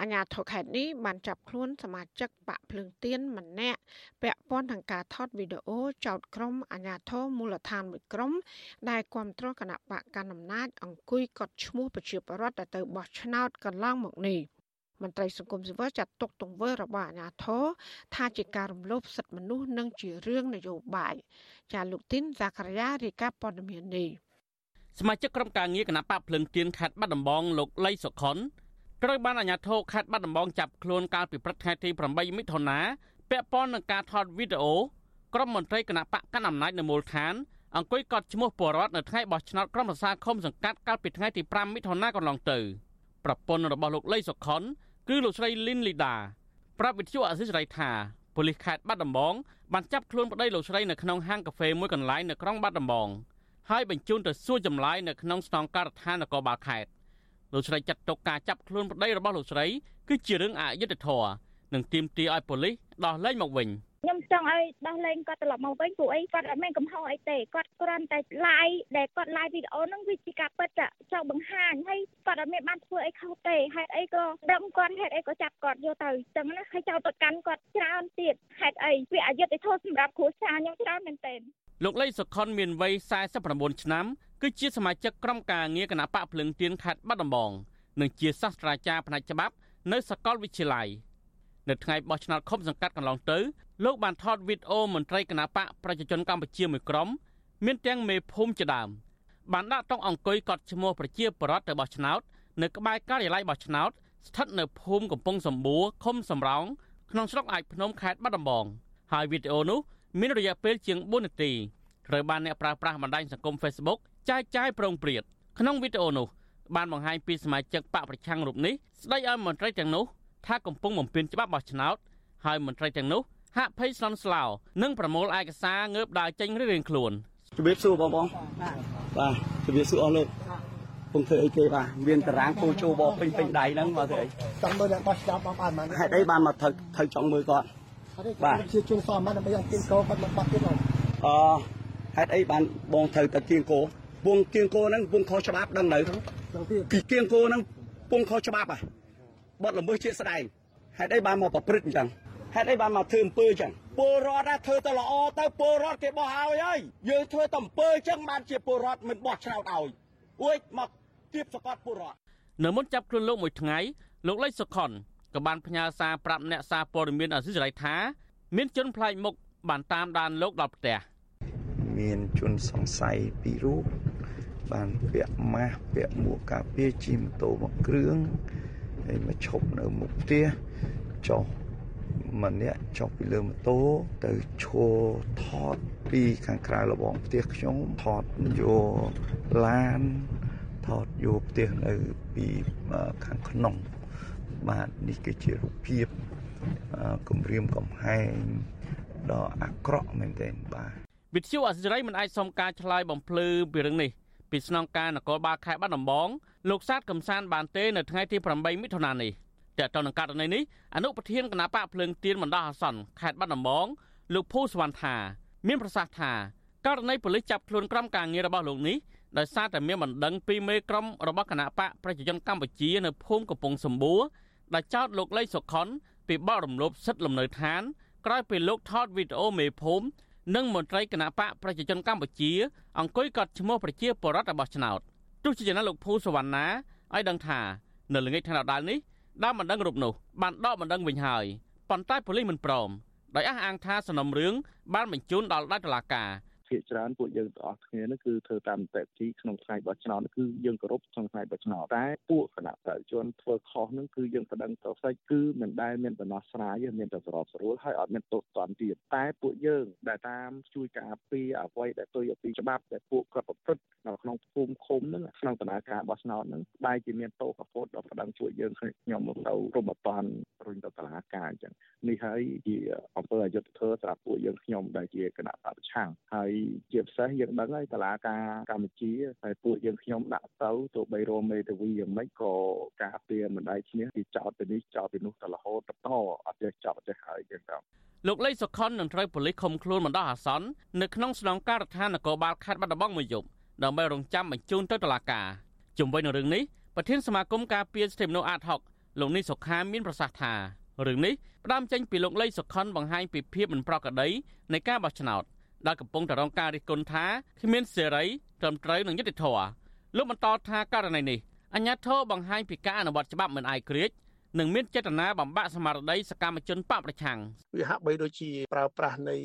អាញាធរខេត្តនេះបានចាប់ខ្លួនសមាជិកបកភ្លើងទៀនម្នាក់ពាក់ព័ន្ធនឹងការថតវីដេអូចោតក្រុមអាញាធរមូលដ្ឋានមួយក្រុមដែលគ្រប់គ្រងគណៈបកកណ្ដាលអំណាចអង្គុយកត់ឈ្មោះប្រជាពលរដ្ឋដែលទៅបោះឆ្នោតកន្លងមកនេះមន្ត្រីសង្គមស៊ីវិលចាត់ទុកទង្វើរបស់អាញាធរថាជាការរំលោភសិទ្ធិមនុស្សនិងជារឿងនយោបាយចាលោកទីនសាករាយារាយការណ៍ព័ត៌មាននេះសមាជិកក្រុមការងារគណៈបកភ្លឹងទៀនខេត្តបាត់ដំបងលោកលីសុខុន ត្រូវបានអាជ្ញាធរខេត្តបាត់ដំបងចាប់ខ្លួនកាលពីព្រឹកថ្ងៃទី8មិថុនាពាក់ព័ន្ធនឹងការថតវីដេអូក្រុមមន្ត្រីគណៈបកកណ្ដាលអំណាចនៅមូលដ្ឋានអង្គុយកត់ឈ្មោះពលរដ្ឋនៅថ្ងៃបោះឆ្នោតក្រុមប្រឹក្សាឃុំសង្កាត់កាលពីថ្ងៃទី5មិថុនាកន្លងទៅប្រពន្ធរបស់លោកលីសុខុនគឺលោកស្រីលីនលីដាប្រាប់វិទ្យុអសិរ័យថាប៉ូលីសខេត្តបាត់ដំបងបានចាប់ខ្លួនប្តីលោកស្រីនៅក្នុងហាងកាហ្វេមួយកន្លែងនៅក្រុងបាត់ដំបងហើយបញ្ជូនទៅសួរចម្លើយនៅក្នុងស្នងការដ្ឋាននគរបាលខេត្ត លោកស្រីចាត់ទុកការចាប់ខ្លួនប្តីរបស់លោកស្រីគឺជារឿងអយុត្តិធម៌និងទាមទារឲ្យប៉ូលីសដោះលែងមកវិញខ្ញុំចង់ឲ្យដោះលែងគាត់ត្រឡប់មកវិញព្រោះអីគាត់អត់មានកំហុសអីទេគាត់គ្រាន់តែ live ដែលគាត់ live វីដេអូហ្នឹងវាជាការពិតចង់បង្ហាញហើយគាត់អត់មានបានធ្វើអីខុសទេហេតុអីក៏ដឹងគាត់ហេតុអីក៏ចាប់គាត់យកទៅចឹងណាហើយចោលទៅកាន់គាត់ច្រើនទៀតហេតុអីវាអយុត្តិធម៌សម្រាប់គ្រួសារខ្ញុំច្រើនមែនទែនលោកលីសុខុនមានវ័យ49ឆ្នាំគឺជាសមាជិកក្រុមការងារគណៈបកភ្លឹងទៀនខេត្តបាត់ដំបងនិងជាសាស្ត្រាចារ្យផ្នែកច្បាប់នៅសាកលវិទ្យាល័យ នៅថ្ងៃបោះឆ្នោតឃុំសង្កាត់កន្លងទៅលោកបានថតវីដេអូមន្ត្រីគណៈបកប្រជាជនកម្ពុជាមួយក្រុមមានទាំងមេភូមិជាដើមបានដាក់តុងអង្គុយកត់ឈ្មោះប្រជាពលរដ្ឋទៅបោះឆ្នោតនៅក្បែរការិយាល័យបោះឆ្នោតស្ថិតនៅភូមិកំពង់សម្បួរឃុំសំរោងក្នុងស្រុកអាចភ្នំខេត្តបាត់ដំបងហើយវីដេអូនោះមានរយៈពេលជាង4នាទីត្រូវបានអ្នកប្រើប្រាស់បណ្ដាញសង្គម Facebook ចែកចាយប្រងព្រាតក្នុងវីដេអូនោះបានបង្ហាញពីសមាជិកបកប្រឆាំងរូបនេះស្ដីឲ្យមន្ត្រីទាំងនោះ ថាកំពុងបំពេញច្បាប់បោះឆ្នោតហើយមន្ត្រីទាំងនោះហាក់ភ័យស្លន់ស្លោនិងប្រមូលឯកសារងើបដើរចេញរៀងៗខ្លួនជំរាបសួរបងបងបាទជំរាបសួរអស់លោកពងធ្វើអីគេបាទមានតារាងពូជោបពេញពេញដៃហ្នឹងមកធ្វើអីចង់មើលអ្នកបោះឆ្នោតបងបានហេតុអីបានមកត្រូវត្រូវចង់មើលគាត់បាទជាជួងសមមកដើម្បីឲ្យគៀងកោគាត់មកបោះទៀតអឺហេតុអីបានបងត្រូវទៅគៀងកោវងគៀងគោហ្នឹងវងខុសច្បាប់ដឹងនៅពីគៀងគោហ្នឹងពងខុសច្បាប់ហ่ะ បត់ល្មើសជាស្ដែងហេតុអីបានមកប្រព្រឹត្តអញ្ចឹងហេតុអីបានមកធ្វើអំពើអញ្ចឹងពលរដ្ឋធ្វើទៅល្អទៅពលរដ្ឋគេបោះឲ្យហើយយើងធ្វើតែអំពើអញ្ចឹងបានជាពលរដ្ឋមិនបោះឆ្នោតឲ្យអួយមកទៀបសកត់ពលរដ្ឋនៅមុនចាប់ខ្លួនលោកមួយថ្ងៃលោកលេចសុខុនក៏បានផ្ញើសារប្រាប់អ្នកសារព័ត៌មានអសិរ័យថា មានជនផ្លាយមុខបានតាមដានលោកដល់ផ្ទះមានជនសង្ស័យពីររូបបានពាក់ម៉ាស់ពាក់មួកការពារជិះម៉ូតូមកគ្រឿង ហើយមកឈប់នៅមុខផ្ទះចុះម្នាក់ចុះពីលើម៉ូតូទៅឈរថតពីខាងក្រៅរបងផ្ទះខ្ញុំថតយកឡានថតយកផ្ទះនៅពីខាងក្នុង បាទនេះគឺជារូបភាពគម្រាមកំហែងដ៏អាក្រក់មែនទែនបាទវិទ្យុអសិរ័យមិនអាចសុំការឆ្លើយបំភ្លឺពីរឿងនេះពីស្នងការនគរបាលខេត្តបាត់ដំបង លោកសាទកំសានបានទេនៅថ្ងៃទី8មិថុនានេះតើតើនឹងករណីនេះអនុប្រធានគណៈបកភ្លើងទៀនបណ្ដោះអាសន្នខេត្តបាត់ដំបងលោកភូសវណ្ណថាមានប្រសាសន៍ថាករណីប៉ូលីសចាប់ខ្លួនក្រុមការងាររបស់លោកនេះដោយសារតែមានបណ្ដឹងពីមេក្រុមរបស់គណៈបកប្រជាជនកម្ពុជានៅភូមិកំពង់សម្បួរដែលចោទលោកលីសុខុនពីបទរំលោភសិទ្ធិលំនៅឋានក្រោយពេលលោកថតវីដេអូមេភូមិនិងមន្ត្រីគណៈបកប្រជាជនកម្ពុជាអង្គុយកត់ឈ្មោះប្រជាពលរដ្ឋរបស់ឆ្នោត ទោះជាយ៉ាងណាលោកភូសវណ្ណាឲ្យដឹងថានៅល្ងាចថ្ងៃដដែលនេះដើមបណ្ដឹងរូបនោះបានដកបណ្ដឹងវិញហើយប៉ុន្តែប៉ូលីសមិនព្រមដោយអះអាងថាសំណុំរឿងបានបញ្ជូនដល់ដាច់តុលាការ ភាគច្រើនពួកយើងទាំងអស់គ្នានេះគឺធ្វើតាមនីតិវិធីក្នុងថ្ងៃបោះឆ្នោតគឺយើងគោរពក្នុងថ្ងៃបោះឆ្នោតតែពួកគណៈប្រជាជនធ្វើខុសនឹងគឺយើងប្តឹងទៅផ្សេងគឺមិនដែលមានដំណោះស្រាយមានតែសរុបស្រួលហើយអត់មានទោសទណ្ឌទៀតតែពួកយើងដែលតាមជួយការពារអ្វីដែលទុយពីច្បាប់ដែលពួកគាត់ប្រព្រឹត្តនៅក្នុងភូមិឃុំហ្នឹងក្នុងដំណើរការបោះឆ្នោតហ្នឹងបែរជាមានទោសកពោតដល់ប្តឹងជួយយើងខ្ញុំមកទៅរំអត់រុញទៅតុលាការអញ្ចឹងនេះហើយជាអង្គើអយុធធម៌សម្រាប់ពួកយើងខ្ញុំដែលជាគណៈបព្វឆាំងហើយជាពិសេសយើងដឹងហើយតឡាការកម្ពុជាតែពួកយើងខ្ញុំដាក់ទៅទោះបីរមមេធាវីយ៉ាងម៉េចក៏ការពារមិនដៃឈ្នះពីចោតទៅនេះចោតទៅនោះទៅរហូតបន្តអត់ចេះចោតចេះហើយចឹងទៅលោកលីសុខុននឹងត្រូវប៉ូលីសឃុំខ្លួនបណ្ដោះអាសន្ននៅក្នុងស្នងការដ្ឋាននគរបាលខេត្តបាត់ដំបងមួយយប់ដើម្បីរងចាំបញ្ជូនទៅតុលាការជំវិញនឹងរឿងនេះប្រធានសមាគមការពារសិទ្ធិមនុស្សអាត6លោកនេះសុខាមានប្រសាសន៍ថារឿងនេះផ្ដើមចេញពីលោកលីសុខុនបង្ហាញពីភាពមិនប្រក្រតីនៃការបោះឆ្នោត ដែលកំពុងតែរងការរិះគន់ថាគ្មានសេរីត្រឹមត្រូវនិងយុត្តិធម៌លោកបន្តថាករណីនេះអញ្ញាធិបបង្ហាញពីការអនុវត្តច្បាប់មិនអាយក្រិច និងមានចេតនាបំបាក់ស្មារតីសកម្មជនបកប្រឆាំងវាហាក់បីដូចជាប្រើប្រាស់នៃ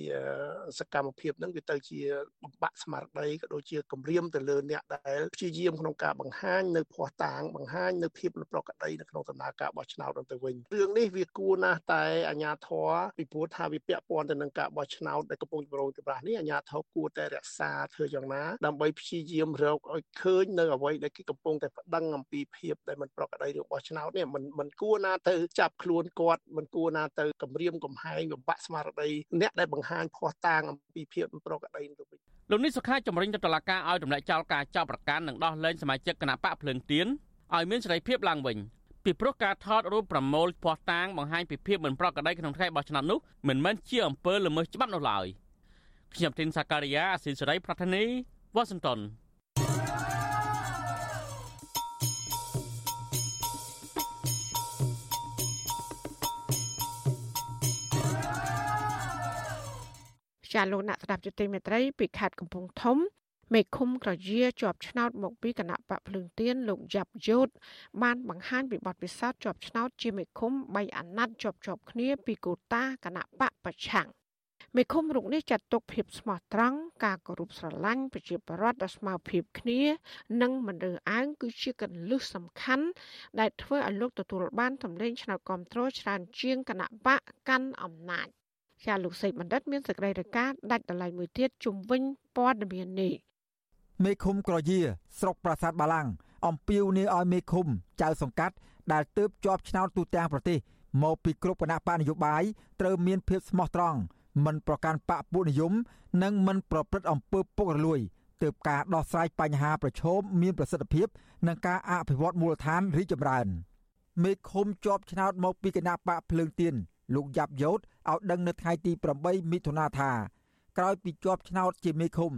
សកម្មភាពហ្នឹងវាទៅជាបំបាក់ស្មារតីក៏ដូចជាគម្រាមទៅលើអ្នកដែលព្យាយាមក្នុងការបង្ហាញនៅភ័ស្តុតាងបង្ហាញនៅភាពប្រក្រតីនៅក្នុងដំណើរការបោះឆ្នោតទៅវិញរឿងនេះវាគួរណាស់តែអាជ្ញាធរពីព្រោះថាវាពាក់ព័ន្ធទៅនឹងការបោះឆ្នោតដែលកំពុងចម្រូងចម្រាសនេះអាជ្ញាធរគួរតែរក្សាធ្វើយ៉ាងណាដើម្បីព្យាយាមរកឲ្យឃើញនៅអ្វីដែលគេកំពុងតែប្តឹងអំពីភាពដែលមិនប្រក្រតីរបស់ឆ្នោតនេះមិនមិនគួរណាទៅចាប់ខ្លួនគាត់មិនគួរណាទៅគម្រាមកំហែងបំបាក់ស្មារតីអ្នកដែលបង្ហាញភ័ស្តុតាងអំពីភាពមិនប្រក្រតីទៅវិញលោកនេះសុខាចម្រាញ់ទៅតុលាការឲ្យទម្លាក់ចោលការចោទប្រកាន់និងដោះលែងសមាជិកគណៈបកភ្លើងទៀនឲ្យមានសេរីភាពឡើងវិញពីព្រោះការថតរូបប្រមូលភ័ស្តុតាងបង្ហាញពីភាពមិនប្រក្រតីក្នុងថ្ងៃបោះឆ្នោតនោះមិនមែនជាអំពើល្មើសច្បាប់នោះឡើយខ្ញុំទីនសាការីយ៉ាអស៊ីសេរីប្រធានីវ៉ាស៊ីនតោន ចាលោកអ្នកស្ដាប់ជទីមេត្រីពីខេត្តកំពង់ធំមេឃុំក្រយាជាប់ឆ្នោតមកពីគណៈបកភ្លើងទៀនលោកយ៉ាប់យោតបានបង្ហាញពីបទពិសោធន៍ជាប់ឆ្នោតជាមេឃុំ3អាណត្តិជាប់ជាប់គ្នាពីកូតាគណៈបកប្រឆាំងមេឃុំរូបនេះចាត់ទុកភាពស្មោះត្រង់ការគោរពស្រឡាញ់ប្រជាពលរដ្ឋដ៏ស្មើភាពគ្នា និងមិនរើសអើងគឺជាកលឹះសំខាន់ដែលធ្វើឲ្យលោកទទួលបានសម្លេងឆ្នោតគ្រប់គ្រងច្រើនជាងគណៈបកកាន់អំណាច ចាលោកសេកបណ្ឌិតមានសេចក្តីរាយការណ៍ដាច់ដライមួយទៀតជុំវិញព័ត៌មាននេះមេឃុំក្រយាស្រុកប្រាសាទបាឡាំងអំពាវនាវឲ្យមេឃុំចៅសង្កាត់ដែលទើបជាប់ឆ្នោតទូទាំងប្រទេសមកពីគ្រប់គណៈបកនយោបាយត្រូវមានភាពស្មោះត្រង់មិនប្រកាន់បកពួកនិយម និងមិនប្រព្រឹត្តអំពើពុករលួយទើបការដោះស្រាយបញ្ហាប្រឈមមានប្រសិទ្ធភាពនិងការអភិវឌ្ឍមូលដ្ឋានរីកចម្រើនមេឃុំជាប់ឆ្នោតមកពីគណៈបកភ្លើងទៀនលោកយ៉ាប់យ៉ូត ឲ្យដឹងនៅថ្ងៃទី8មិថុនាថាក្រោយពីជាប់ឆ្នោតជាមេឃុំ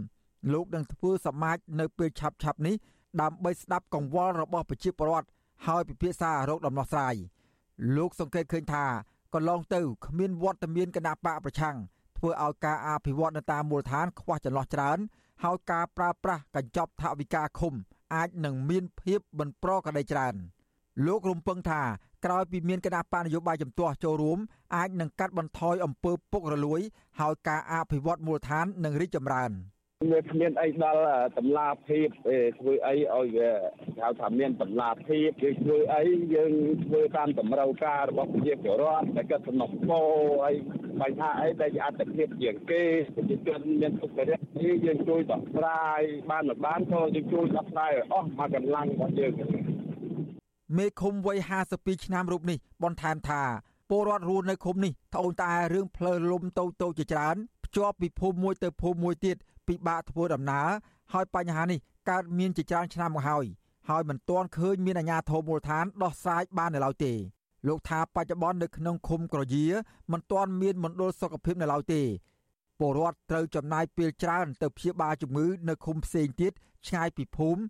លោកនឹងធ្វើសមាជនៅពេលឆាប់ឆាប់នេះដើម្បីស្ដាប់កង្វល់របស់ប្រជាពលរដ្ឋហើយពិភាក្សារោគដំណោះស្រាយលោកសង្កេតឃើញថាកន្លងទៅគ្មានវត្តមានគណៈបកប្រឆាំងធ្វើឲ្យការអភិវឌ្ឍនៅតាមមូលដ្ឋានខ្វះចន្លោះច្រើន ហើយការប្រើប្រាស់កញ្ចប់ថវិកាឃុំ អាចនឹងមានភាពមិនប្រក្រតីច្រើន លោករំពឹងថាក្រោយពីមានគណៈបញ្ញយោបាយជំទាស់ចូលរួមអាចនឹងកាត់បន្ថយអំពើពុករលួយហើយការអភិវឌ្ឍមូលដ្ឋាននឹងរីកចម្រើនវាគ្មានអីដល់តម្លាភាពធ្វើអីឲ្យវាហៅថាមានតម្លាភាពគឺធ្វើអីយើងធ្វើតាមតម្រូវការរបស់ប្រជាពលរដ្ឋដែលគាត់សំណុំពរហើយបញ្ហាអីដែលជាអត្តភាពជាងគេប្រជាជនមានទុក្ខរិទ្ធនេះយើងជួយដោះស្រាយបានមិនបានក៏យើងជួយដោះស្រាយឲ្យអស់មកកម្លាំងរបស់យើង មេឃុំវ័យ52ឆ្នាំរូបនេះបន្ថែមថាពលរដ្ឋរស់នៅឃុំនេះត្អូញត្អែរឿងផ្លូវលំតូចតូចជាច្រើនភ្ជាប់ពីភូមិមួយទៅភូមិមួយទៀតពិបាកធ្វើដំណើរហើយបញ្ហានេះកើតមានជាច្រើនឆ្នាំមកហើយហើយមិនទាន់ឃើញមានអាជ្ញាធរមូលដ្ឋានដោះស្រាយបាននៅឡើយទេលោកថាបច្ចុប្បន្ននៅក្នុងឃុំក្រយាមិនទាន់មានមណ្ឌលសុខភាពនៅឡើយទេពលរដ្ឋត្រូវចំណាយពេលច្រើនទៅព្យាបាលជំងឺនៅឃុំផ្សេងទៀតឆ្ងាយពីភូមិ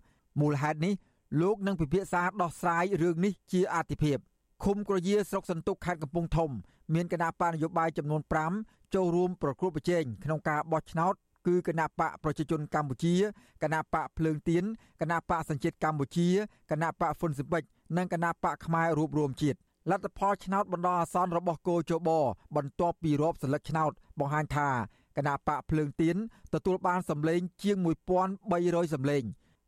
មូលហេតុនេះ លោកនឹងពិភាក្សាដោះស្រាយរឿងនេះជាអាទិភាពឃុំក្រយាស្រុកសន្ទុកខេត្តកំពង់ធំមានគណៈបកនយោបាយចំនួន5ចូលរួមប្រគល់ប្រជែងក្នុងការបោះឆ្នោតគឺគណៈបកប្រជាជនកម្ពុជាគណៈបកភ្លើងទៀនគណៈបកសញ្ជាតិកម្ពុជាគណៈបកហ៊ុនស៊ិបិចនិងគណៈបកខ្មែររួបរวมជាតិលទ្ធផលឆ្នោតបណ្ដោះអាសន្នរបស់គោជបបន្ទាប់ពីរាប់សន្លឹកឆ្នោតបង្ហាញថាគណៈបកភ្លើងទៀនទទួលបានសម្លេងជាង1300សម្លេង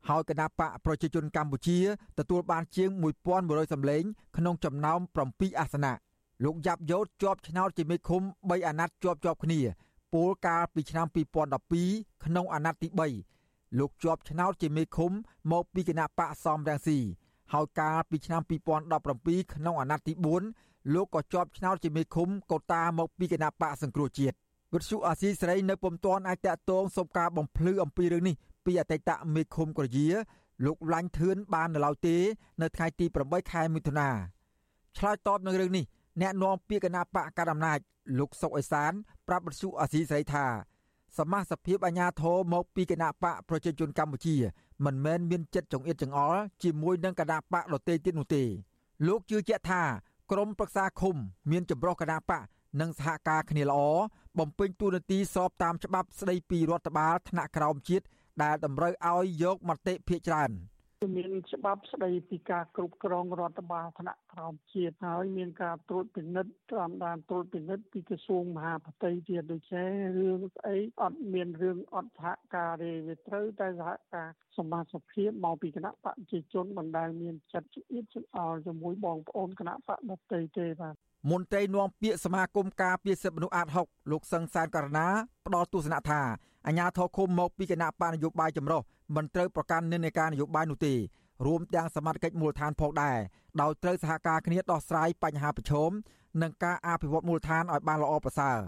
ហើយគណៈបកប្រជាជនកម្ពុជាទទួលបានជាង1100សម្លេងក្នុងចំណោម7អាសនៈលោកយ៉ាប់យ៉ូតជាប់ឆ្នោតជាមេឃុំ3អាណត្តិជាប់ជាប់គ្នាពលកាលពីឆ្នាំ2012ក្នុងអាណត្តិទី3លោកជាប់ឆ្នោតជាមេឃុំមកពីគណៈបកសំរងស៊ីហើយកាលពីឆ្នាំ2017ក្នុងអាណត្តិទី4លោកក៏ជាប់ឆ្នោតជាមេឃុំកូតាមកពីគណៈបកសង្គ្រោះជាតិវិទ្យុអាស៊ីសេរីនៅពុំទាន់អាចតាក់ទងសុំការបំភ្លឺអំពីរឿងនេះ ពីអតីតមេឃុំក្រយាលោកឡាញ់ធឿនបាននៅឡើយទេ នៅថ្ងៃទី8ខែមិថុនាឆ្លើយតបនឹងរឿងនេះអ្នកនាំពាក្យគណៈបកកណ្ដាលអំណាចលោកសុកអេសាន ប្រាប់បទសុអាស៊ីសេរីថាសមាជិកភាពអាញាធរមកពីគណៈបកប្រជាជនកម្ពុជា មិនមែនមានចិត្តចង្អៀតចង្អល់ជាមួយនឹងគណៈបកដទៃទៀតនោះទេលោកជឿជាក់ថាក្រមប្រឹក្សាឃុំ មានចម្រោះគណៈបកនិងសហការគ្នាល្អបំពេញតួនាទីស្របតាមច្បាប់ស្តីពីរដ្ឋបាលថ្នាក់ក្រោមជាតិ ដែលតម្រូវឲ្យយកមតិភាគច្រើន។មានច្បាប់ស្តីពីការគ្រប់គ្រងរដ្ឋបាលថ្នាក់ក្រោមជាតិហើយមានការត្រួតពិនិត្យតាមដានត្រួតពិនិត្យពីក្រសួងមហាផ្ទៃទៀតដូចជារឿងស្អីអត់មានរឿងអត់សហការទេវាត្រូវតែសហការសមាជិកភាពមកពីគណៈបកប្រជាជនបណ្ដាលមានចិត្តជិតចិត្តអល់ជាមួយបងប្អូនគណៈបកដទៃទេបាទមន្ត្រីនាំពាក្យសមាគមការពារសិទ្ធិមនុស្សអាត6លោកសឹងសានករណាផ្ដល់ទស្សនៈថា អាញាធរឃុំមកពីគណៈបកនយោបាយចម្រុះមិនត្រូវប្រកាន់និន្នាការនយោបាយនោះទេរួមទាំងសមាជិកមូលដ្ឋានផងដែរដោយត្រូវសហការគ្នាដោះស្រាយបញ្ហាប្រឈមនិងការអភិវឌ្ឍមូលដ្ឋានឲ្យបានល្អប្រសើរ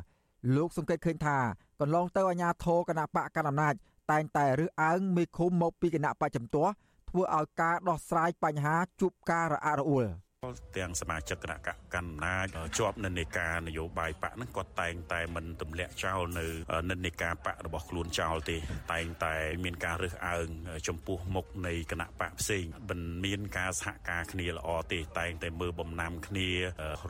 លោកសង្កេតឃើញថាកន្លងទៅអាញាធរគណៈបកកណ្ដាលអំណាចតែងតែរើសអើងមេឃុំមកពីគណៈបកចំទាស់ធ្វើឲ្យការដោះស្រាយបញ្ហាជួបការរអាក់រអួល។ ទាំងសមាជិកគណៈកម្មការអំណាចជាប់និន្នាការនយោបាយបកហ្នឹងគាត់តែងតែមិនទម្លាក់ចោលនៅនិន្នាការបករបស់ខ្លួនចោលទេ តែងតែមានការរើសអើងចំពោះមុខនៃគណៈបកផ្សេងមិនមានការសហការគ្នាល្អទេ តែងតែមើលបំណាំគ្នា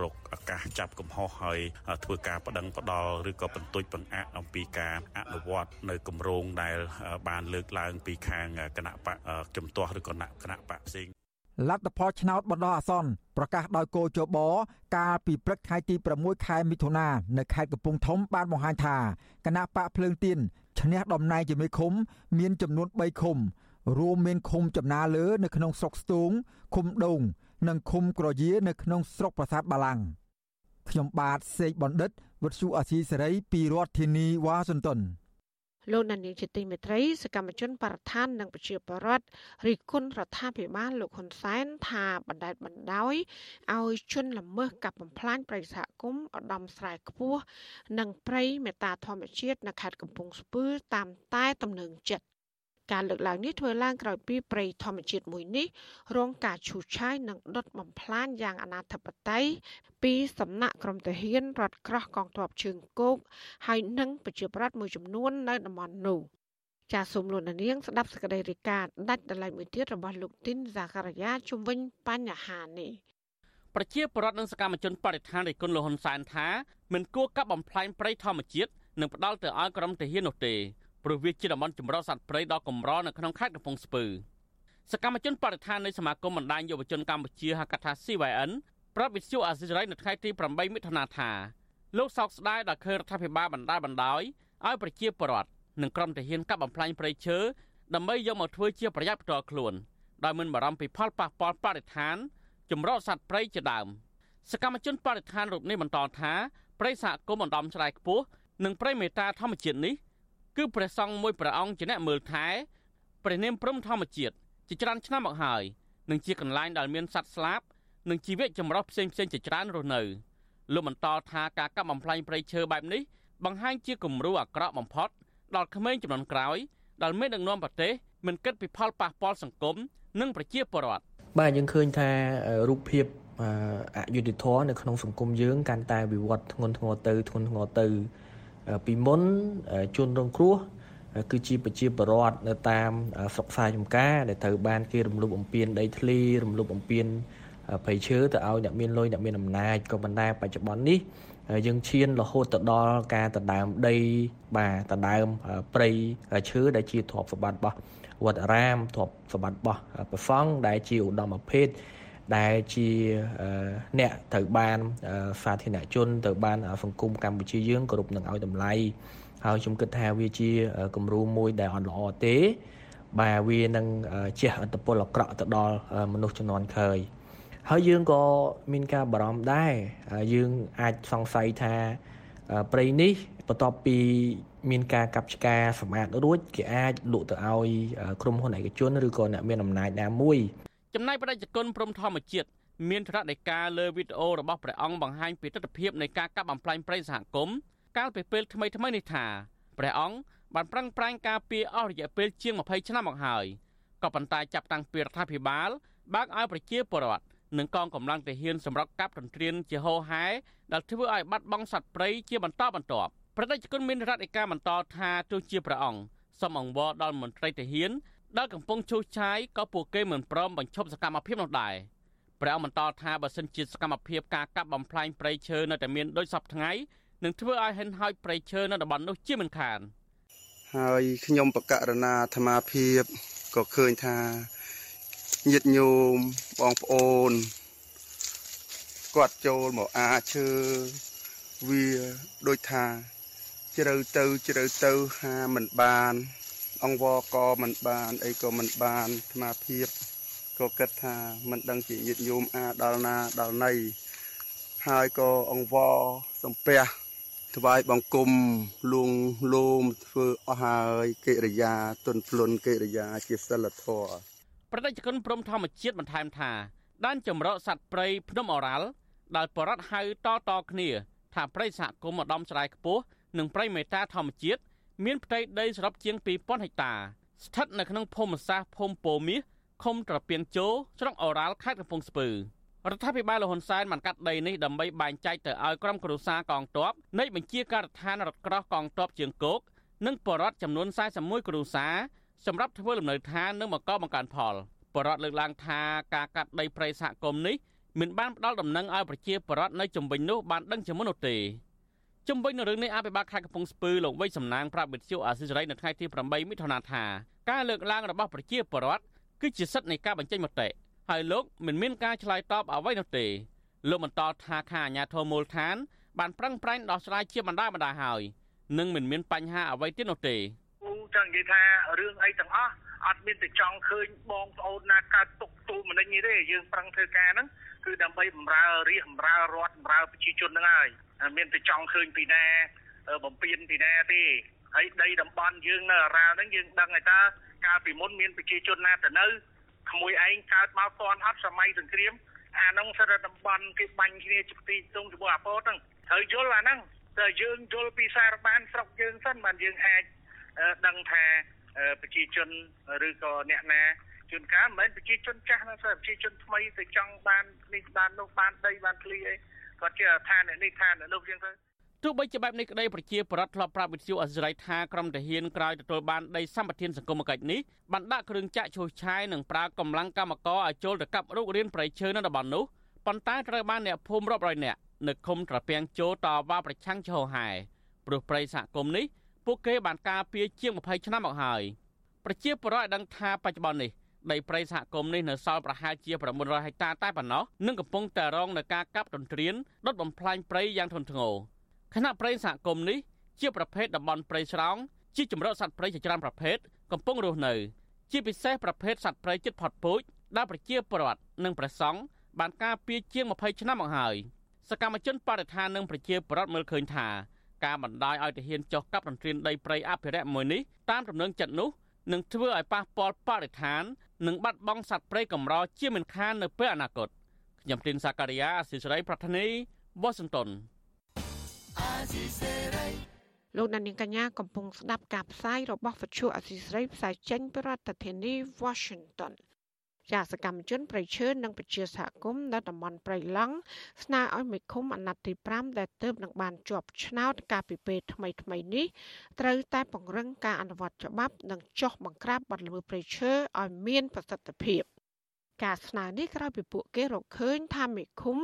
រកឱកាសចាប់កំហុសហើយធ្វើការបដិងផ្ដាល់ឬក៏បន្ទុចបង្អាក់អំពីការអនុវត្តនៅគម្រោងដែលបានលើកឡើងពីខាងគណៈបកជំទាស់ឬក៏គណៈបកផ្សេង លទ្ធផលឆ្នោតបណ្ដោះអាសន្នប្រកាសដោយកោជបកាលពីព្រឹកថ្ងៃទី6ខែមិថុនានៅខេត្តកំពង់ធំបានបង្ហាញថាគណៈបកភ្លើងទៀនឈ្នះតំណែងជាមេឃុំ មានចំនួន3ឃុំ រួមមានឃុំចំណាលើនៅក្នុងស្រុកស្ទូងឃុំដូង និងឃុំក្រយានៅក្នុងស្រុកប្រាសាទបាឡាំងខ្ញុំបាទសេកបណ្ឌិតវុទ្ធុអាស៊ីសេរីពីរដ្ឋធានីវ៉ាស៊ីនតោន លោកដានីលជាទីមេត្រីសកម្មជនបរិស្ថាននិងប្រជាពលរដ្ឋរិះគន់រដ្ឋាភិបាលលោកហ៊ុនសែនថាបណ្ដេតបណ្ដោយឲ្យជនល្មើសកាប់បំផ្លាញព្រៃសហគមន៍ឧត្តមស្រែខ្ពស់និងព្រៃមេតាធម្មជាតិនៅខេត្តកំពង់ស្ពឺតាមតែ ទំនឹងចិត្ត ការលើកឡើងនេះធ្វើឡើងក្រោយពីព្រៃធម្មជាតិមួយនេះរងការឈូសឆាយនិងដុតបំផ្លាញយ៉ាងអនាធបត័យពីសំណាក់ក្រុមទាហានរដ្ឋក្រោះកងទ័ពជើងគោកហើយនិងប្រជាប្រដ្ឋមួយចំនួននៅតំបន់នោះចាសសូមលោកនាងស្ដាប់សេចក្តីរាយការណ៍ដាច់ដライមួយទៀតរបស់លោកទីនសាការីយ៉ាជំវិញបញ្ហានេះប្រជាប្រដ្ឋនិងសកម្មជនបរិស្ថានរិគុណលហ៊ុនសែនថាមិនគួរកាប់បំផ្លាញព្រៃធម្មជាតិនិងផ្ដាល់ទៅឲ្យក្រុមទាហាននោះទេ ព្រោះវាជាតំបន់ចម្រុះសត្វព្រៃដ៏កម្រនៅក្នុងខេត្តកំពង់ស្ពឺសកម្មជនបរិស្ថាននៃសមាគមបណ្ដាញយុវជនកម្ពុជាហៅកាត់ថា CYN ប្រាប់វិទ្យុអាស៊ីសេរីនៅថ្ងៃទី8មិថុនាថាលោកសោកស្ដាយដល់ឃើញរដ្ឋាភិបាលបណ្ដាបណ្ដោយឲ្យប្រជាពលរដ្ឋនិងក្រុមទាហានកាប់បំផ្លាញព្រៃឈើដើម្បីយកមកធ្វើជាប្រយោជន៍ផ្ទាល់ខ្លួនដោយមិនបារម្ភពីផលប៉ះពាល់បរិស្ថានចម្រុះសត្វព្រៃជាដើមសកម្មជនបរិស្ថានរូបនេះបន្តថាព្រៃសហគមន៍អណ្ដំឆ្លៃខ្ពស់និងព្រៃមេតាធម្មជាតិនេះ គឺព្រះសង្ឃមួយព្រះអង្គជាអ្នកមើលថែព្រះនាមព្រំធម្មជាតិជាច្រើនឆ្នាំមកហើយនិងជាកន្លែងដែលមានសត្វស្លាបនិងជីវៈចម្រុះផ្សេងផ្សេងជាច្រើនរស់នៅលោកបន្តថាការកាប់បំផ្លាញព្រៃឈើបែបនេះបង្ហាញជាគំរូអាក្រក់បំផុតដល់ក្មេងចំនួនក្រោយដែលមានដឹកនាំប្រទេសមិនគិតពីផលប៉ះពាល់សង្គមនិងប្រជាពលរដ្ឋបាទយើងឃើញថារូបភាពអយុធធម៌នៅក្នុងសង្គមយើងកាន់តែវិវត្តធ្ងន់ធ្ងរទៅធ្ងន់ធ្ងរទៅ ពីមុនជនរងគ្រោះគឺជាប្រជាពលរដ្ឋនៅតាមស្រុកខ្សែចំការដែលត្រូវបានគេរំលោភបំពានដីធ្លីរំលោភបំពានព្រៃឈើទៅឲ្យអ្នកមានលុយអ្នកមានអំណាចក៏ប៉ុន្តែបច្ចុប្បន្ននេះយើងឈានរហូតទៅដល់ការដណ្ដើមដីបាទដណ្ដើមព្រៃឈើដែលជាទ្រព្យសម្បត្តិរបស់វត្តអារាមទ្រព្យសម្បត្តិរបស់ព្រះសង្ឃដែលជាឧត្តមភេទ ដែលជាអ្នកត្រូវបានសាធារណជនត្រូវបានសង្គមកម្ពុជាយើងគោរពនឹងឲ្យតម្លៃហើយខ្ញុំគិតថាវាជាគំរូមួយដែលអត់ល្អទេ បាទវានឹងជះឥទ្ធិពលអាក្រក់ទៅដល់មនុស្សជំនាន់ក្រោយហើយយើងក៏មានការបារម្ភដែរយើងអាចសង្ស័យថាព្រៃនេះបន្ទាប់ពីមានការកាប់ឆ្ការសម្អាតរួចគេអាចលក់ទៅឲ្យក្រុមហ៊ុនឯកជនឬក៏អ្នកមានអំណាចណាមួយ ចំណែកបដិជគុណព្រំធម្មជាតិមានថ្នាក់នៃការលើវីដេអូរបស់ព្រះអង្គបង្ហាញពីទស្សនវិជ្ជានៃការកាប់បំផ្លាញព្រៃសហគមន៍កាលពីពេលថ្មីថ្មីនេះថាព្រះអង្គបានប្រឹងប្រែងការពារអស់រយៈពេលជាង20ឆ្នាំមកហើយក៏ប៉ុន្តែចាប់តាំងពីរដ្ឋាភិបាលបើកឲ្យប្រជាពលរដ្ឋនិងកងកម្លាំងទាហានសម្រាប់កាប់ទន្ទ្រានជាហោហែដែលធ្វើឲ្យបាត់បង់សត្វព្រៃជាបន្តបន្ទាប់ប្រតិជនមានរដ្ឋឯកាបន្តថាទោះជាព្រះអង្គសូមអង្វរដល់មន្ត្រីទាហាន ដែលកំពុងឈូសឆាយក៏ពួកគេមិនព្រមបញ្ឈប់សកម្មភាពនោះដែរព្រះអង្គបន្តថាបើសិនជាសកម្មភាពការកាប់បំផ្លាញព្រៃឈើនៅតែមានដូចសពថ្ងៃនឹងធ្វើឲ្យហិនហោចព្រៃឈើនៅតំបន់នោះជាមិនខានហើយខ្ញុំបកករណាអាត្មាភាពក៏ឃើញថាញាតិញោមបងប្អូនគាត់ចូលមកអាឈើវាដូចថាជ្រៅទៅជ្រៅទៅហាមិនបាន អង្វរក៏មិនបានអីក៏មិនបានអាត្មាភាពក៏គិតថាមិនដឹងជាញាតិញោមអាដល់ណាដល់ណីហើយក៏អង្វរសំពះថ្វាយបង្គំលួងលោមធ្វើអស់ហើយកិរិយាទុនភ្លុនកិរិយាជាសិលធម៌ប្រតិជនព្រំធម្មជាតិបន្ថែមថាដែនចម្រោកសត្វព្រៃភ្នំអរ៉ាល់ដែលបរដ្ឋហៅតតគ្នា ថាព្រៃសហគមន៍ឧត្តមច្រាយខ្ពស់និងព្រៃមេតាធម្មជាតិ មានផ្ទៃដីសរុបជាង2000ហិកតា ស្ថិតនៅក្នុងភូមិសាស្ត្រភូមិពោមាសឃុំត្រពាំងជោស្រុកអូរ៉ាល់ខេត្តកំពង់ស្ពឺរដ្ឋាភិបាលលហ៊ុនសែនបានកាត់ដីនេះដើម្បីបែងចែកទៅឲ្យក្រុមគ្រួសារកងទ័ពនៃបញ្ជាការដ្ឋានរថក្រោះកងទ័ពជើងគោកនិងបរដ្ឋចំនួន41គ្រួសារសម្រាប់ធ្វើលំនៅឋាននិងបង្កបង្កើនផលបរដ្ឋលើកឡើងថាការកាត់ដីព្រៃសហគមន៍នេះមិនបានផ្ដល់ដំណឹងឲ្យប្រជាពលរដ្ឋនៅជំវិញនោះបានដឹងជាមុននោះទេ ជំវិញនៅរឿងនេះអភិបាលខេត្តកំពង់ស្ពឺលោកវៃសំណាងប្រាប់វិទ្យុអាស៊ីសេរីនៅថ្ងៃទី8មិថុនាថាការលើកឡើងរបស់ប្រជាពលរដ្ឋគឺជាសិទ្ធិនៃការបញ្ចេញមតិហើយលោកមិនមានការឆ្លើយតបអ្វីនោះទេលោកបន្តថាខាអាញាធមូលដ្ឋាន បានប្រឹងប្រែងដោះស្រាយជាបណ្ដាបណ្ដាហើយនឹងមិនមានបញ្ហាអ្វីទៀតនោះទេគូចង់និយាយថារឿងអីទាំងអស់អត់មានតែចង់ឃើញបងប្អូនណាកើតទុកទូមនិញនេះទេយើងប្រឹងធ្វើការហ្នឹងគឺដើម្បីបម្រើរាជបម្រើរដ្ឋបម្រើប្រជាជនហ្នឹងហើយ មានតែចង់ឃើញពីណាបំពេញពីណាទេហើយដីតំបន់យើងនៅអារ៉ាវហ្នឹងយើងដឹងហើយតើកាលពីមុនមានប្រជាជនណាទៅនៅក្មួយឯងកើតមកតន់អត់សម័យសង្គ្រាមអាហ្នឹងសិទ្ធិតំបន់គេបាញ់គ្នាជាទីទងជាមួយអាពតហ្នឹងត្រូវយល់អាហ្នឹងតែយើងយល់ពីសារបានស្រុកយើងសិនបានយើងអាចដឹងថាប្រជាជនឬក៏អ្នកណាជួនកាលមិនមែនប្រជាជនចាស់ណាទេប្រជាជនថ្មីទៅចង់បាននេះបាននោះបានដីបានឃ្លីអី គាត់ជាឋាននេះឋាននោះជាងទៅទោះបីជាបែបនេះក្តីប្រជាប្រដ្ឋធ្លាប់ប្រាប់វិទ្យុអសិរ័យថាក្រុមទាហានក្រោយទទួលបានដីសម្បត្តិសង្គមគិច្ចនេះបានដាក់គ្រឿងចាក់ឈូសឆាយនិងប្រើកម្លាំងកម្មករឲ្យចូលទៅកាប់រុករានប្រៃឈើនៅតំបន់នោះប៉ុន្តែត្រូវបានអ្នកភូមិរាប់រយនាក់នៅឃុំត្រពាំងជោតវ៉ាប្រឆាំងឈោហែព្រោះប្រៃសហគមន៍នេះពួកគេបានការពារជាង20ឆ្នាំមកហើយប្រជាពលរដ្ឋបានដឹងថាបច្ចុប្បន្ននេះ ដីព្រៃសហគមន៍នេះនៅសល់ប្រហែលជា900ហិកតាតែប៉ុណ្ណោះនិងកំពុងតែរងនឹងការកាប់ទន្ទ្រានដុតបំផ្លាញព្រៃយ៉ាងធ្ងន់ធ្ងរខណៈព្រៃសហគមន៍នេះជាប្រភេទតំបន់ព្រៃស្រោងជាជំរកសត្វព្រៃជាច្រើនប្រភេទកំពុងរស់នៅជាពិសេសប្រភេទសត្វព្រៃជិតផុតពូជដែលប្រជាពលរដ្ឋនិងព្រះសង្ឃបានការពារជាង20ឆ្នាំមកហើយសកម្មជនបរិស្ថាននិងប្រជាពលរដ្ឋមើលឃើញថាការបណ្ដាយឲ្យទាហានចុះកាប់រន្ទ្រានដីព្រៃអភិរក្សមួយនេះតាមដំណឹងចិត្តនោះ នឹងធ្វើឲ្យប៉ះពាល់បរិស្ថាននិងបាត់បង់សត្វព្រៃកម្រជាមិនខាននៅពេលអនាគតខ្ញុំទីនសាការីយ៉ាអសិសរីប្រធានីវ៉ាស៊ីនតោនលោកដានីកញ្ញាកំពុងស្ដាប់ការផ្សាយរបស់វិទ្យុអសីស្រីផ្សាយចេញពីរដ្ឋធានី Washington ជាសកម្មជនប្រៃឈើនិងប្រជាសហគមន៍នៅតំបន់ព្រៃឡង់ស្នើឲ្យមេឃុំអាណត្តិទី5ដែលទើបនឹងបានជាប់ឆ្នោតកាលពីពេលថ្មីថ្មីនេះត្រូវតែពង្រឹងការអនុវត្តច្បាប់និងចោះបង្ក្រាបបទល្មើសព្រៃឈើឲ្យមានប្រសិទ្ធភាពការស្នើនេះក្រោយពីពួកគេរកឃើញថាមេឃុំ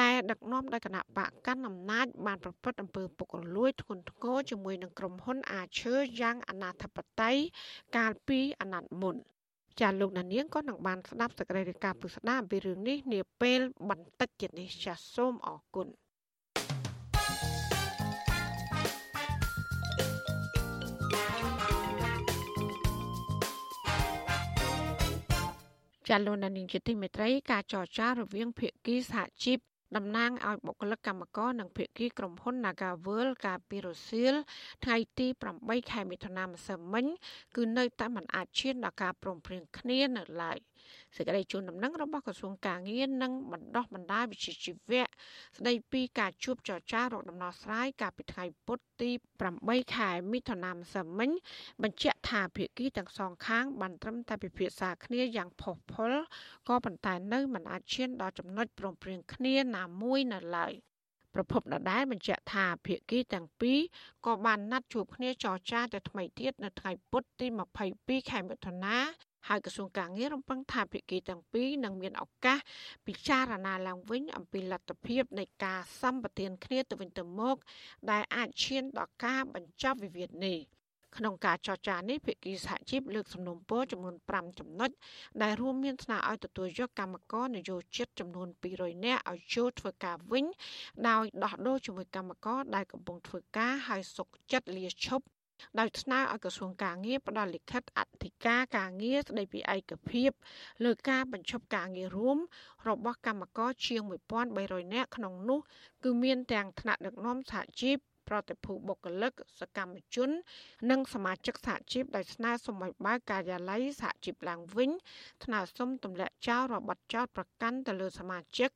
ដែលដឹកនាំដោយគណៈបកកាន់អំណាចបានប្រព្រឹត្តអំពើពុករលួយធ្ងន់ធ្ងរជាមួយនឹងក្រុមហ៊ុន អាឈើយ៉ាងអនាធបត័យកាលពីអាណត្តិមុន ចាលោកណានៀងក៏នឹងបានស្ដាប់សេចក្តីរាយការណ៍ពុស្ដាអំពីរឿងនេះនាពេលបន្តិចទៀតនេះចាសសូមអរគុណចាលោកណានៀងជាទីមេត្រីការចរចារវាងភាគីសហជីព តំណាងឲ្យបុគ្គលិកកម្មករនិងភាគីក្រុមហ៊ុន Nagavel កាលពីរសៀលថ្ងៃទី8ខែមិថុនាម្សិលមិញគឺនៅតែមិនអាចឈានដល់ការព្រមព្រៀងគ្នានៅឡើយ។ សេចក្តីជូនដំណឹងរបស់ក្រសួងការងារនិងបណ្ដុះបណ្ដាលវិជ្ជាជីវៈស្តីពីការជួបចរចារកដំណោះស្រាយកាលពីថ្ងៃពុធទី8ខែមិថុនាម្សិលមិញបញ្ជាក់ថាភាគីទាំងសងខាងបានត្រឹមតែពិភាក្សាគ្នាយ៉ាងផុសផុលក៏ប៉ុន្តែនៅមិនអាចឈានដល់ចំណុចព្រមព្រៀងគ្នាណាមួយនៅឡើយប្រពន្ធដដែលបញ្ជាក់ថាភាគីទាំងពីរក៏បានណាត់ជួបគ្នាចរចាទៅថ្មីទៀតនៅថ្ងៃពុធទី22ខែមិថុនា ហើយក្រសួងការងាររំពឹងថាភាគីទាំងពីរនឹងមានឱកាសពិចារណាឡើងវិញអំពីលទ្ធភាពនៃការសម្បទានគ្នាទៅវិញទៅមក ដែលអាចឈានដល់ការបញ្ចប់វិវាទនេះក្នុងការចរចានេះភាគីសហជីពលើកសំណុំពរចំនួន5ចំណុចដែលរួមមានស្នើឲ្យទទួលយកកម្មករនយោជិតចំនួន200នាក់ឲ្យចូលធ្វើការវិញដោយដោះដូរជាមួយកម្មករដែលកំពុងធ្វើការហើយសុកចិត្តលាឈប់ ដោយស្នើឲ្យក្រសួងការងារផ្ដល់លិខិតអធិការការងារស្ដីពីឯកភាព លើការបញ្ឈប់ការងាររួមរបស់កម្មករជាង1300នាក់ក្នុងនោះគឺមានទាំងថ្នាក់ដឹកនាំសហជីព ប្រតិភូបុគ្គលិកសកម្មជន និងសមាជិកសហជីពដោយស្នើសុំឲ្យបើកការិយាល័យសហជីពឡើងវិញថ្នើសុំទម្លាក់ចោលរបបចោតប្រកាន់ទៅលើសមាជិក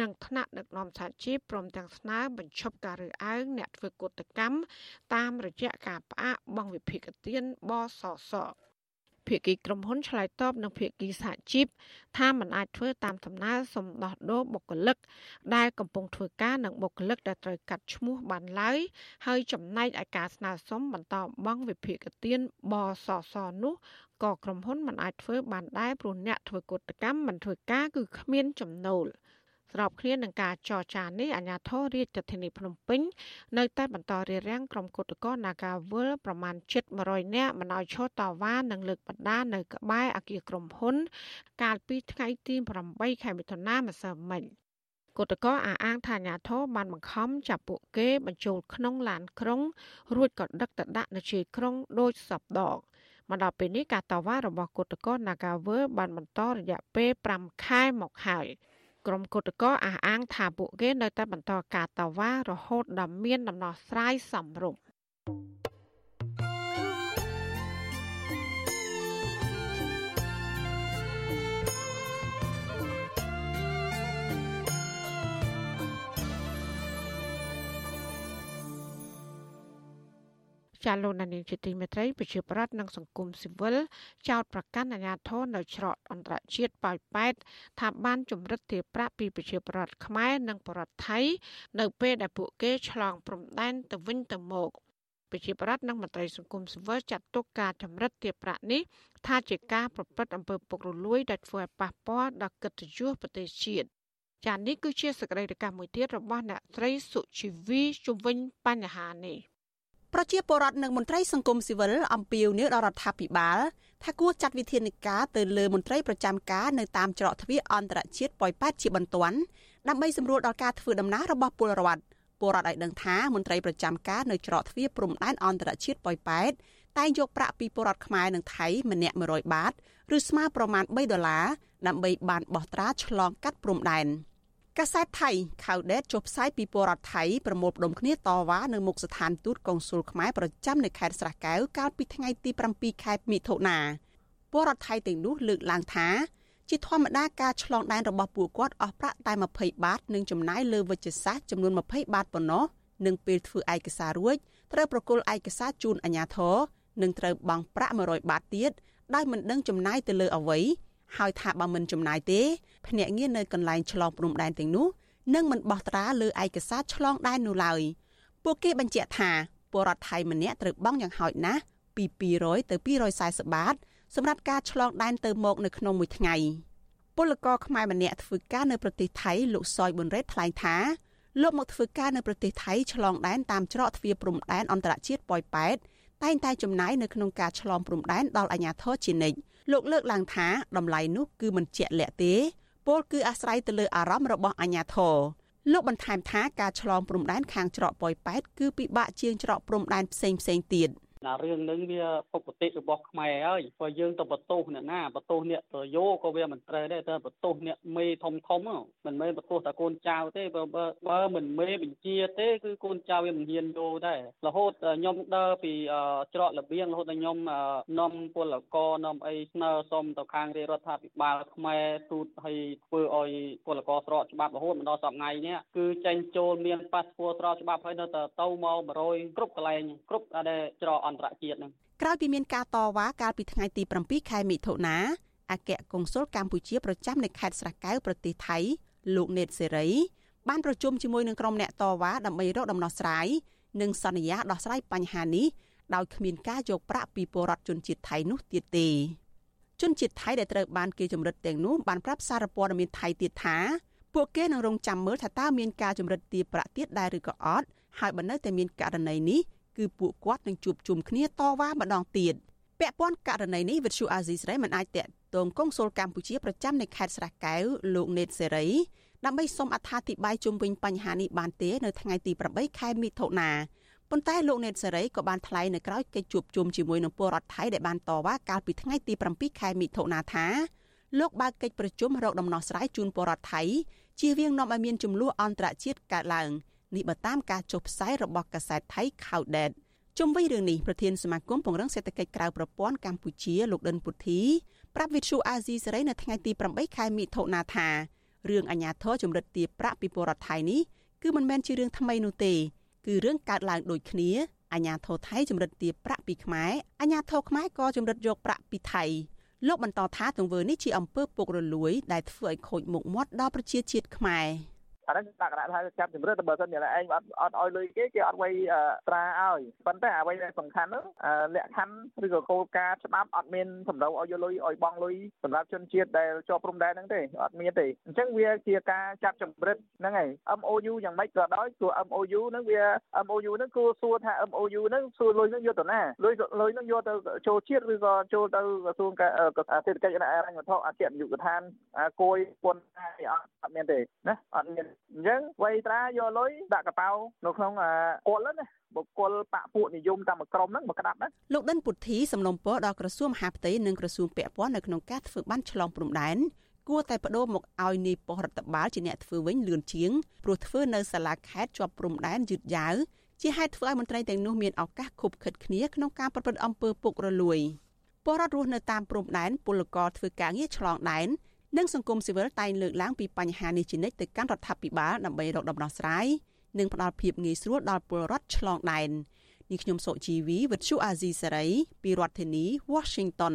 និងថ្នាក់ដឹកនាំសហជីពព្រមទាំងស្នើបញ្ឈប់ការរើសអើងអ្នកធ្វើកុតកម្មតាមរយៈការផ្អាកបង់វិភាគទានបសស ភាគីក្រុមហ៊ុនឆ្លើយតបនឹងភាគីសហជីពថាមិនអាចធ្វើតាមដំណើរសំដោះដូរបុគ្គលិក ដែលកំពុងធ្វើការនឹងបុគ្គលិកដែលត្រូវកាត់ឈ្មោះបានឡើយហើយចំណែកឯការស្នើសុំបន្តបង់វិភាគទានបសសនោះក៏ក្រុមហ៊ុនមិនអាចធ្វើបានដែរព្រោះអ្នកធ្វើកុតកម្មមិនធ្វើការគឺគ្មានចំណូល។ ស្របគ្នានឹងការចរចានេះអាជ្ញាធររាជធានីភ្នំពេញនៅតែបន្តរារាំងក្រុមគឧតកោ Nagawal ប្រមាណជិត100នាក់មិនឲ្យឈរតវ៉ានិងលើកបណ្ដានៅក្បែរអគារក្រុមហ៊ុន កាលពីថ្ងៃទី8ខែមិថុនាម្សិលមិញគឧតកោអះអាងថាអាញាធរបានបង្ខំចាប់ពួកគេបញ្ចូលក្នុងឡានក្រុង រួចក៏ដឹកទៅដាក់នៅជ័យក្រុងដោយសពដងមកដល់ពេលនេះការតវ៉ារបស់គឧតកោ Nagawer បានបន្តរយៈពេល5ខែមកហើយ។ ក្រុមគឧតកោអះអាងថាពួកគេនៅតែបន្តការតវ៉ារហូតដល់មានដំណោះស្រាយសមរម្យ ចាលោកនានីជាទីមេត្រីប្រជាប្រដ្ឋនិងសង្គមស៊ីវិលចោតប្រកាន់អាញាធរនៅច្រកអន្តរជាតិប៉ោយប៉ែតថាបានជំរិតទារប្រាក់ពីប្រជាប្រដ្ឋខ្មែរនិងប្រដ្ឋថៃនៅពេលដែលពួកគេឆ្លងព្រំដែនទៅវិញទៅមកប្រជាប្រដ្ឋនិងមន្ត្រីសង្គមស៊ីវិលចាត់ទុកការចម្រិតទារប្រាក់នេះថាជាការប្រព្រឹត្តអំពើពុករលួយដែលធ្វើឲ្យប៉ះពាល់ដល់កិត្តិយសប្រទេសជាតិចា៎នេះគឺជាសកម្មភាពមួយទៀតរបស់អ្នកស្រីសុជីវីជំវិញបញ្ហានេះ ប្រជាពលរដ្ឋនិងមន្ត្រីសង្គមស៊ីវិលអំពាវនាវដល់រដ្ឋាភិបាលថាគួរចាត់វិធានការទៅលើមន្ត្រីប្រចាំការនៅតាមច្រកទ្វារអន្តរជាតិប៉ោយប៉ែតជាបន្ទាន់ដើម្បីសម្រួលដល់ការធ្វើដំណើររបស់ពលរដ្ឋពលរដ្ឋឲ្យដឹងថាមន្ត្រីប្រចាំការនៅច្រកទ្វារព្រំដែនអន្តរជាតិប៉ោយប៉ែតតែងយកប្រាក់ពីពលរដ្ឋខ្មែរនិងថៃម្នាក់100បាតឬស្មើប្រមាណ3ដុល្លារដើម្បីបានបោះត្រាឆ្លងកាត់ព្រំដែន។ កាសែតថៃខៅដេតចុះផ្សាយពីពលរដ្ឋថៃប្រមូលផ្ដុំគ្នាតវ៉ានៅមុខស្ថានទូតកុងស៊ុលខ្មែរប្រចាំនៅខេត្តស្រះកែវកាលពីថ្ងៃទី7ខែមិថុនាពលរដ្ឋថៃទាំងនោះលើកឡើងថាជាធម្មតាការឆ្លងដែនរបស់ពួកគាត់អស់ប្រាក់តែ20បាតនិងចំណាយលើវិជ្ជសាស្ត្រចំនួន20បាតប៉ុណ្ណោះនិងពេលធ្វើឯកសាររួចត្រូវប្រគល់ឯកសារជូនអាជ្ញាធរនិងត្រូវបង់ប្រាក់100បាតទៀតដោយមិនដឹងចំណាយទៅលើអ្វីហើយថាបើមិនចំណាយទេ ភ្នាក់ងារនៅកន្លែងឆ្លងព្រំដែនទាំងនោះនឹងមិនបោះត្រាលើឯកសារឆ្លងដែននោះឡើយពួកគេបញ្ជាក់ថាពលរដ្ឋថៃម្នាក់ត្រូវបង់យ៉ាងហោចណាស់ពី200ទៅ240បាតសម្រាប់ការឆ្លងដែនទៅមកនៅក្នុងមួយថ្ងៃពលករខ្មែរម្នាក់ធ្វើការនៅប្រទេសថៃលោកសយប៊ុនរ៉េតថ្លែងថាលោកមកធ្វើការនៅប្រទេសថៃឆ្លងដែនតាមច្រកទ្វារព្រំដែនអន្តរជាតិប៉ោយប៉ែតតែងតែចំណាយនៅក្នុងការឆ្លងព្រំដែនដល់អាជ្ញាធរជានិច្ចលោកលើកឡើងថាតម្លៃនោះគឺមិនជាក់លាក់ទេ ពលគឺអាស្រ័យទៅលើអារម្មណ៍របស់អាជ្ញាធរលោកបន្ថែមថាការឆ្លងព្រំដែនខាងច្រកប៉ោយប៉ែតគឺពិបាកជាងច្រកព្រំដែនផ្សេងផ្សេងទៀត។ ណារឿងនឹងវាពុកតិរបស់ខ្មែរហើយព្រោះយើងទៅបន្ទោសអ្នកណាបន្ទោសអ្នកទៅយោក៏វាមិនត្រូវដែរតែបន្ទោសអ្នកមេធំធំមិនមែនបន្ទោសតែកូនចៅទេបើបើមិនមេបញ្ជាទេគឺកូនចៅវាមិនហ៊ានយោដែររហូតខ្ញុំដើរពីច្រករបៀងរហូតដល់ខ្ញុំនាំពលករនាំអីស្នើសុំទៅខាងរាជរដ្ឋាភិបាលខ្មែរទូតឲ្យធ្វើឲ្យពលករស្រកច្បាប់រហូតមកដល់សប្តាហ៍ថ្ងៃនេះគឺចេញចូលមានប៉ាសពតស្រកច្បាប់ហើយនៅតែទៅមក100គ្រប់កន្លែងគ្រប់ដែលច្រកអន្តរជាតិហ្នឹងក្រោយពីមានការតវ៉ាកាលពីថ្ងៃទី7ខែមិថុនាអគ្គកុងស៊ុលកម្ពុជាប្រចាំនៅខេត្តស្រះកែវប្រទេសថៃលោកណេតសេរីបានប្រជុំជាមួយនឹងក្រុមអ្នកតវ៉ាដើម្បីរកដំណោះស្រាយនិងសន្យាដោះស្រាយបញ្ហានេះដោយគ្មានការយកប្រាក់ពីពលរដ្ឋជនជាតិថៃនោះទៀតទេជនជាតិថៃដែលត្រូវបានគេចម្រិតទាំងនោះបានប្រាប់សារព័ត៌មានថៃទៀតថាពួកគេនឹងរងចាំមើលថាតើមានការចម្រិតទារប្រាក់ទៀតដែរឬក៏អត់ហើយបើនៅតែមានករណីនេះ គឺពួកគាត់នឹងជួបជុំគ្នាតវ៉ាម្ដងទៀតពាក់ព័ន្ធករណីនេះវិទ្យុអាស៊ីសេរីមិនអាចតាក់ទងកុងស៊ុលកម្ពុជាប្រចាំនៅខេត្តស្រះកែវលោកណេតសេរីដើម្បីសូមអត្ថាធិប្បាយជុំវិញបញ្ហានេះបានទេនៅថ្ងៃទី8ខែមិថុនាប៉ុន្តែលោកណេតសេរីក៏បានថ្លែងនៅក្រៅកិច្ចជួបជុំជាមួយនឹងពលរដ្ឋថៃដែលបានតវ៉ាកាលពីថ្ងៃទី7ខែមិថុនាថាលោកបើកកិច្ចប្រជុំរកដំណោះស្រាយជូនពលរដ្ឋថៃជៀសវាងនាំឲ្យមានចំនួនអន្តរជាតិកើតឡើង នេះបើតាមការចុះផ្សាយរបស់កាសែតថៃ Khawdet ជុំវិញរឿងនេះប្រធានសមាគមពង្រឹងសេដ្ឋកិច្ចក្រៅប្រព័ន្ធកម្ពុជាលោកដិនពុទ្ធីប្រាប់វិទ្យុអាស៊ីសេរីនៅថ្ងៃទី8ខែមិថុនាថារឿងអាញាធរចម្រិតទារប្រាក់ពីពលរដ្ឋថៃនេះគឺមិនមែនជារឿងថ្មីនោះទេគឺរឿងកើតឡើងដូចគ្នាអាញាធរថៃចម្រិតទារប្រាក់ពីខ្មែរអាញាធរខ្មែរក៏ចម្រិតយកប្រាក់ពីថៃលោកបន្តថាទង្វើនេះជាអំពើពុករលួយដែលធ្វើឲ្យខូចមុខមាត់ដល់ប្រជាជាតិខ្មែរ។ អាហ្នឹងដាក់គណៈថាចាប់ជំរឿនបើសិនជាឯងអត់អត់ឲ្យលុយគេគេអត់ໄວត្រាឲ្យប៉ុន្តែអ្វីដែលសំខាន់នោះលក្ខខណ្ឌឬក៏គោលការណ៍ច្បាប់អត់មានសម្ដៅឲ្យយកលុយឲ្យបង់លុយសម្រាប់ជនជាតិដែលជាប់ព្រំដែនហ្នឹងទេអត់មានទេអញ្ចឹងវាជាការចាប់ចម្រិតហ្នឹងហើយ MOU យ៉ាងម៉េចក៏ដោយព្រោះ MOU ហ្នឹងវា MOU ហ្នឹងគួរសួរថា MOU ហ្នឹងសួរលុយហ្នឹងយកទៅណាលុយលុយហ្នឹងយកទៅចូលជាតិឬក៏ចូលទៅក្រសួងសេដ្ឋកិច្ចអរញ្ញវត្ថុអគ្គនាយកដ្ឋានគួយពន្ធអត់មានទេណាអត់មានអញ្ចឹងវ័យត្រាយកលុយដាក់កប៉ៅនៅក្នុងគាត់ហ្នឹងណាបុគ្គលបពពួកនិយមតាមក្រុមហ្នឹងមកក្តាប់ណាលោកដិនពុទ្ធីសំណុំពរដល់ក្រសួងមហាផ្ទៃនិងក្រសួងពាក់ព័ន្ធនៅក្នុងការធ្វើបានឆ្លងព្រំដែនគួរតែបដូរមកឲ្យនាយប៉ុស្តិ៍រដ្ឋបាលជាអ្នកធ្វើវិញលឿនជាងព្រោះធ្វើនៅសាលាខេត្តជាប់ព្រំដែនយឺតយ៉ាវជាហេតុធ្វើឲ្យមន្ត្រីទាំងនោះមានឱកាសខុបខិតគ្នាក្នុងការប្រព្រឹត្តអំពើពុករលួយពលរដ្ឋរស់នៅតាមព្រំដែនពលករធ្វើការងារឆ្លងដែន និងសង្គមស៊ីវិលតែងលើកឡើងពីបញ្ហានេះជានិច្ចទៅកាន់រដ្ឋាភិបាលដើម្បីរកដំណោះស្រាយនិងផ្ដល់ភាពងាយស្រួលដល់ពលរដ្ឋឆ្លងដែននេះខ្ញុំសុជីវីវិទ្យុអាស៊ីសេរីពីរដ្ឋធានី Washington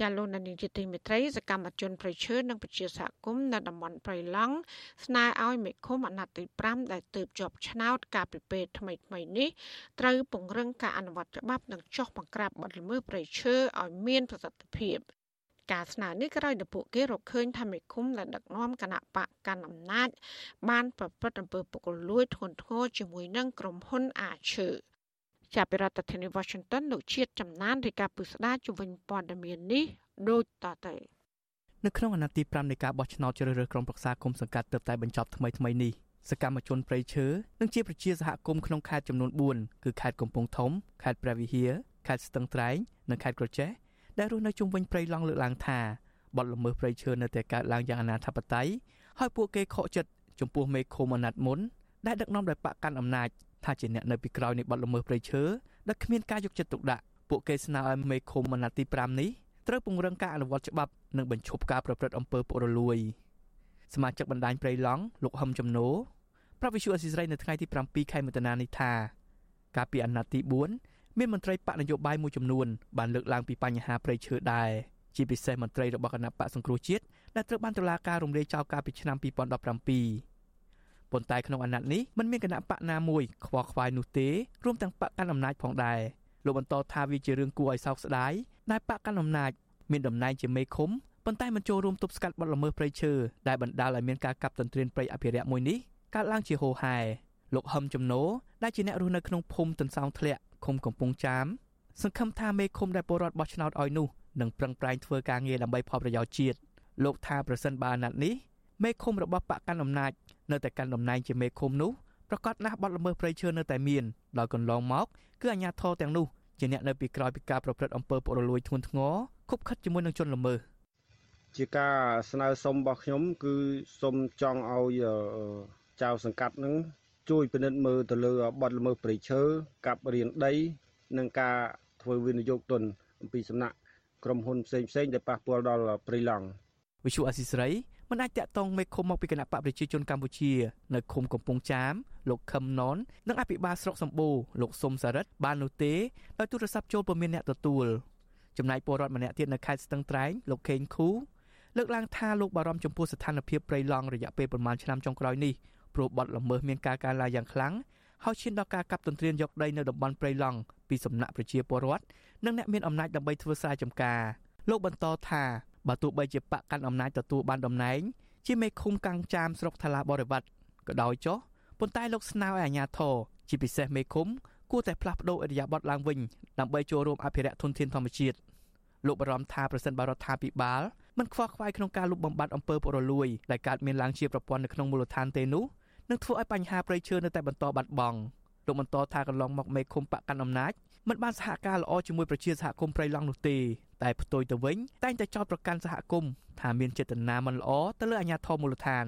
ចាលោកនានីជាទីមេត្រីសកម្មជនប្រឈើនិងប្រជាសហគមន៍នៅតំបន់ព្រៃឡង់ស្នើឲ្យមេឃុំអាណត្តិទី5ដែលទើបជាប់ឆ្នោតការពិពេលថ្មីថ្មីនេះត្រូវពង្រឹងការអនុវត្តច្បាប់និងចោះបង្ក្រាបបទល្មើសព្រៃឈើឲ្យមានប្រសិទ្ធភាពការស្នើនេះក្រោយទៅពួកគេរកឃើញថាមេឃុំដែលដឹកនាំគណៈបកកាន់អំណាចបានប្រព្រឹត្តអំពើពុករលួយធ្ងន់ធ្ងរជាមួយនឹងក្រុមហ៊ុនអាឈើ ចាប់ពីរដ្ឋធានី Washington លោកជាតិចំណានរាយការណ៍ពុស្ដាជំវិញព័ត៌មាននេះដូចតទៅនៅក្នុងអាណត្តិទី5នៃការបោះឆ្នោតជ្រើសរើសក្រុមប្រឹក្សាគុំសង្កាត់ទើបតែបញ្ចប់ថ្មីថ្មីនេះសកម្មជនប្រៃឈើនិងជាប្រជាសហគមន៍ក្នុងខេត្តចំនួន4គឺខេត្តកំពង់ធំខេត្តព្រះវិហារខេត្តស្ទឹងត្រែងនិងខេត្តក្រចេះដែលរស់នៅជុំវិញព្រៃឡង់លើកឡើងថាបទល្មើសព្រៃឈើនៅតែកើតឡើងយ៉ាងអនាធបត័យហើយពួកគេខកចិត្តចំពោះមេឃុំអាណត្តិមុនដែលដឹកនាំដោយបកកាន់អំណាច ថាជាអ្នកនៅពីក្រោយនៃបទល្មើសព្រៃឈើដែលគ្មានការយកចិត្តទុកដាក់ពួកគេស្នើឲ្យមេឃុំអាណត្តិទី5នេះត្រូវពង្រឹងការអនុវត្តច្បាប់និងបញ្ឈប់ការប្រព្រឹត្តអំពើពុករលួយសមាជិកបណ្ដាញព្រៃឡង់លោកហឹមចំណូប្រាប់វិសុអស៊ីស្រីនៅថ្ងៃទី7ខែមិថុនានេះថាកាលពីអាណត្តិទី4មានមន្ត្រីបកនយោបាយមួយចំនួនបានលើកឡើងពីបញ្ហាព្រៃឈើដែរជាពិសេសមន្ត្រីរបស់គណៈបកសង្គ្រោះជាតិដែលត្រូវបានតុលាការរំលាយចោលកាលពីឆ្នាំ2017 ប៉ុន្តែក្នុងអាណត្តិនេះមិនមានគណៈបកណាមួយខ្វល់ខ្វាយនោះទេរួមទាំងបកកាន់អំណាចផងដែរលោកបន្តថាវាជារឿងគួរឲ្យសោកស្ដាយដែលបកកាន់អំណាចមានតំណែងជាមេឃុំប៉ុន្តែមិនចូលរួមទប់ស្កាត់បទល្មើសព្រៃឈើដែលបណ្ដាលឲ្យមានការកាប់ទន្ទ្រានព្រៃអភិរក្សមួយនេះកើតឡើងជាហូរហែលោកហឹមចំណូដែលជាអ្នករស់នៅក្នុងភូមិទន្សោងធ្លាក់ឃុំកំពង់ចាមសង្ឃឹមថាមេឃុំដែលពលរដ្ឋបោះឆ្នោតឲ្យនោះនឹងប្រឹងប្រែងធ្វើការងារដើម្បីផលប្រយោជន៍ជាតិលោកថាប្រសិនបើអាណត្តិនេះ មេឃុំរបស់បកកាន់អំណាចនៅតែកាន់តំណែងជាមេឃុំនោះប្រកាសណាស់បទល្មើសព្រៃឈើនៅតែមានដោយកន្លងមកគឺអាជ្ញាធរទាំងនោះជាអ្នកនៅពីក្រោយពីការប្រព្រឹត្តអំពើពុករលួយធ្ងន់ធ្ងរខុបខិតជាមួយនឹងជនល្មើសជាការស្នើសុំរបស់ខ្ញុំ គឺសូមចង់ឲ្យចៅសង្កាត់នឹងជួយពិនិត្យមើលទៅលើបទល្មើសព្រៃឈើកាប់រៀនដី និងការធ្វើវិនិយោគទុនអំពីសំណាក់ក្រុមហ៊ុនផ្សេងផ្សេងដែលប៉ះពាល់ដល់ព្រៃឡង់វិសុអស៊ីស្រី មិនអាចតាក់ទងមេឃុំមកពីគណៈបកប្រជាជនកម្ពុជានៅឃុំកំពង់ចាមលោកខឹមណននិងអភិបាលស្រុកសម្បូរលោកសុំសារិតបាននោះទេដោយទូរស័ព្ទចូលពុំមានអ្នកទទួលចំណែកពលរដ្ឋម្នាក់ទៀតនៅខេត្តស្ទឹងត្រែងលោកខេងខូលើកឡើងថាលោកបារម្ភចំពោះស្ថានភាពព្រៃឡង់រយៈពេលប្រមាណឆ្នាំចុងក្រោយនេះព្រោះបទល្មើសមានការកើនឡើងយ៉ាងខ្លាំងហើយឈានដល់ការកាប់ទន្ទ្រានយកដីនៅតំបន់ព្រៃឡង់ពីសំណាក់ប្រជាពលរដ្ឋនិងអ្នកមានអំណាចដើម្បីធ្វើស្រែចម្ការលោកបន្តថា បើទោះបីជាបកកាន់អំណាចទទួលបានតំណែងជាមេឃុំកាំងចាមស្រុកថ្លាបរិវត្តក៏ដោយចុះប៉ុន្តែលោកស្នើឲ្យអាជ្ញាធរជាពិសេសមេឃុំគួរតែផ្លាស់ប្តូរអរិយាប័ត្រឡើងវិញដើម្បីចូលរួមអភិរក្សធនធានធម្មជាតិលោកបារម្ភថាប្រសិនបើរដ្ឋាភិបាលមិនខ្វល់ខ្វាយក្នុងការលុបបំបាត់អំពើពុករលួយដែលកើតមានឡើងជាប្រព័ន្ធនៅក្នុងមូលដ្ឋានទេនោះនឹងធ្វើឲ្យបញ្ហាប្រៃឈើនៅតែបន្តបាត់បង់លោកបន្តថាកន្លងមកមេឃុំបកកាន់អំណាចមិនបានសហការល្អជាមួយប្រជាសហគមន៍ប្រៃឡង់នោះទេ តែផ្ទុយទៅវិញតែងតែចោទប្រកាន់សហគមន៍ថាមានចេតនាមិនល្អទៅលើអាជ្ញាធរមូលដ្ឋាន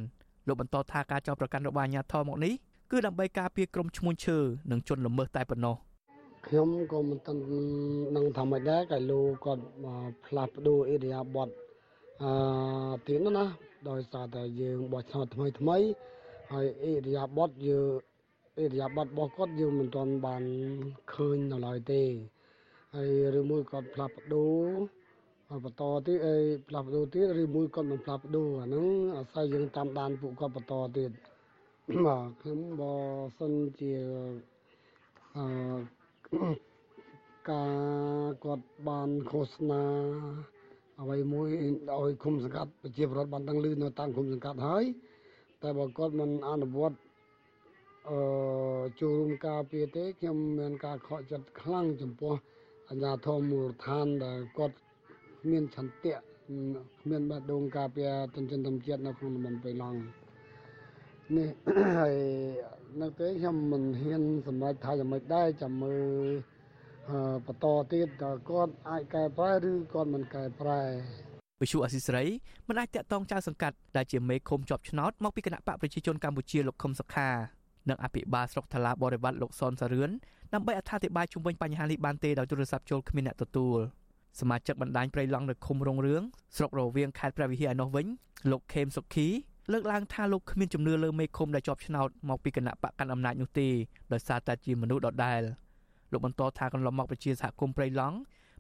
លោកបន្តថាការចោទប្រកាន់របស់អាជ្ញាធរមកនេះគឺដើម្បីការពារក្រុមឈ្មួញឈើនិងជនល្មើសតែប៉ុណ្ណោះខ្ញុំក៏មិនទាន់នឹងថាម៉េចដែរក៏លោកគាត់ផ្លាស់ប្ដូរអេរិយាប័ត្រអឺទៀតណាដោយសារតែយើងបោះឆ្នោតថ្មីថ្មីហើយអេរិយាប័ត្រយើងអេរិយាប័ត្ររបស់គាត់យើងមិនទាន់បានឃើញនៅឡើយទេ ហើយឬមួយគាត់ផ្លាស់ប្ដូរបន្តទៀតអីផ្លាស់ប្ដូរទៀតឬមួយគាត់មិនផ្លាស់ប្ដូរអាហ្នឹងអាស្រ័យយើងតាមដានពួកគាត់បន្តទៀតបាទខ្ញុំបើសិនជាអឺការគាត់បានឃោសនាអ្វីមួយឲ្យគុំសង្កាត់ប្រជាពលរដ្ឋបានដឹងឮនៅតាមគុំសង្កាត់ហើយតែបើគាត់មិនអនុវត្តអឺចូលរួមការពារទេខ្ញុំមានការខកចិត្តខ្លាំងចំពោះ អាជ្ញាធរមូលដ្ឋានដែលគាត់មានឆន្ទៈមានបាដងការពារទន្ទឹងធម្មជាតិនៅក្នុងតំបន់បៃឡង់នេះហើយនៅពេលខ្ញុំមិនហ៊ានសម្រេចថាយ៉ាងម៉េចដែរចាំមើលបន្តទៀតតើគាត់អាចកែប្រែឬគាត់មិនកែប្រែវិសុអសិសរីមិនអាចតាក់ទងចៅសង្កាត់ដែលជាមេឃុំជាប់ឆ្នោតមកពីគណៈបកប្រជាជនកម្ពុជាលោកខឹមសុខានិងអភិបាលស្រុកថ្លាបរិវត្តលោកសនសារឿន ដើម្បីអត្ថាធិប្បាយជុំវិញបញ្ហានេះបានទេដោយទូរស័ព្ទចូលគ្មានអ្នកទទួលសមាជិកបណ្ដាញព្រៃឡង់នៅឃុំរងរឿងស្រុករវៀងខេត្តព្រះវិហារឯនោះវិញលោកខេមសុខីលើកឡើងថាលោកគ្មានជំនឿលើមេឃុំដែលជាប់ឆ្នោតមកពីគណៈបកកាន់អំណាចនោះទេដោយសារតែជាមនុស្សដដែលលោកបន្តថាកន្លងមកប្រជាសហគមន៍ព្រៃឡង់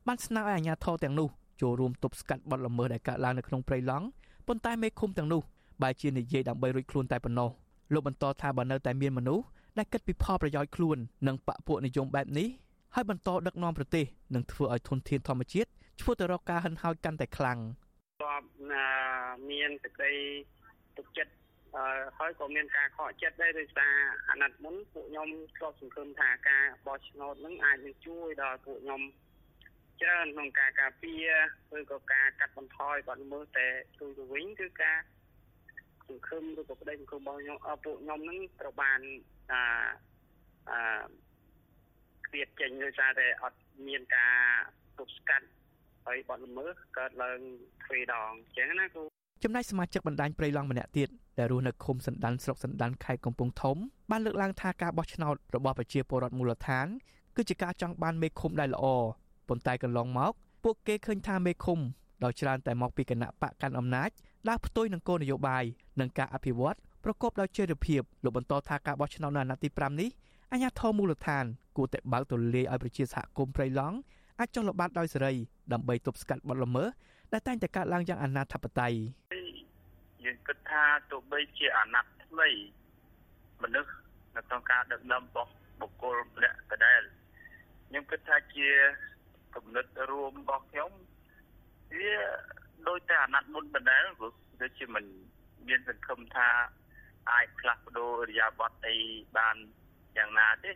បានស្នើឲ្យអាជ្ញាធរទាំងនោះចូលរួមទប់ស្កាត់បទល្មើសដែលកើតឡើងនៅក្នុងព្រៃឡង់ប៉ុន្តែមេឃុំទាំងនោះបែរជានិយាយដើម្បីរួចខ្លួនតែប៉ុណ្ណោះលោកបន្តថាបើនៅតែមានមនុស្ស ដែលគិតពីផលប្រយោជន៍ខ្លួននិងបកពួកនិយមបែបនេះហើយបន្តដឹកនាំប្រទេសនិងធ្វើឲ្យធនធានធម្មជាតិឆ្ពោះទៅរកការហិនហោចកាន់តែខ្លាំងក៏មានសេចក្តីទុកចិត្តហើយក៏មានការខកចិត្តដែរដោយសារអាណត្តិមុនពួកខ្ញុំធ្លាប់សង្ឃឹមថាការបោះឆ្នោតនឹងអាចនឹងជួយដល់ពួកខ្ញុំច្រើនក្នុងការការពារឬក៏ការកាត់បន្ថយបាត់ល្មើសតែទូទៅវិញគឺការសង្ឃឹមឬក៏ប្តីសង្ឃឹមរបស់ខ្ញុំពួកខ្ញុំនឹងត្រូវបាន អាអាគ្រៀតចេញដោយសារតែអត់មានការទប់ស្កាត់ហើយបាត់ល្មើសកើតឡើងទ្វេដងអញ្ចឹងណាគូចំណែកសមាជិកបណ្ដាញព្រៃឡង់ម្នាក់ទៀតដែលរស់នៅឃុំសណ្ដានស្រុកសណ្ដានខេត្តកំពង់ធំបានលើកឡើងថាការបោះឆ្នោតរបស់ប្រជាពលរដ្ឋមូលដ្ឋានគឺជាការចង់បានមេឃុំដែលល្អប៉ុន្តែកន្លងមកពួកគេឃើញថាមេឃុំដោយច្រើនតែមកពីគណៈបកកាន់អំណាចដើរផ្ទុយនឹងគោលនយោបាយនិងការអភិវឌ្ឍ ប្រកបដោយចីរភាពលោកបន្តថាការបោះឆ្នោតនៅអាណត្តិទី5នេះអាជ្ញាធរមូលដ្ឋានគួរតែបើកទូលាយឲ្យប្រជាសហគមន៍ព្រៃឡង់អាចចុះល្បាតដោយសេរីដើម្បីទប់ស្កាត់បទល្មើសដែលតែងតែកើតឡើងយ៉ាងអនាធបត័យយើងគិតថាទោះបីជាអាណត្តិថ្មីមនុស្សនៅក្នុងការដឹកនាំរបស់បុគ្គលម្នាក់ដដែលខ្ញុំគិតថាជាគំនិតរួមរបស់ខ្ញុំវាដូចតែអាណត្តិមុនដដែលព្រោះដូចជាមិនមានសង្ឃឹមថា អាចផ្លាស់ប្ដូរអរិយាប័ត្រអីបានយ៉ាងណាទេ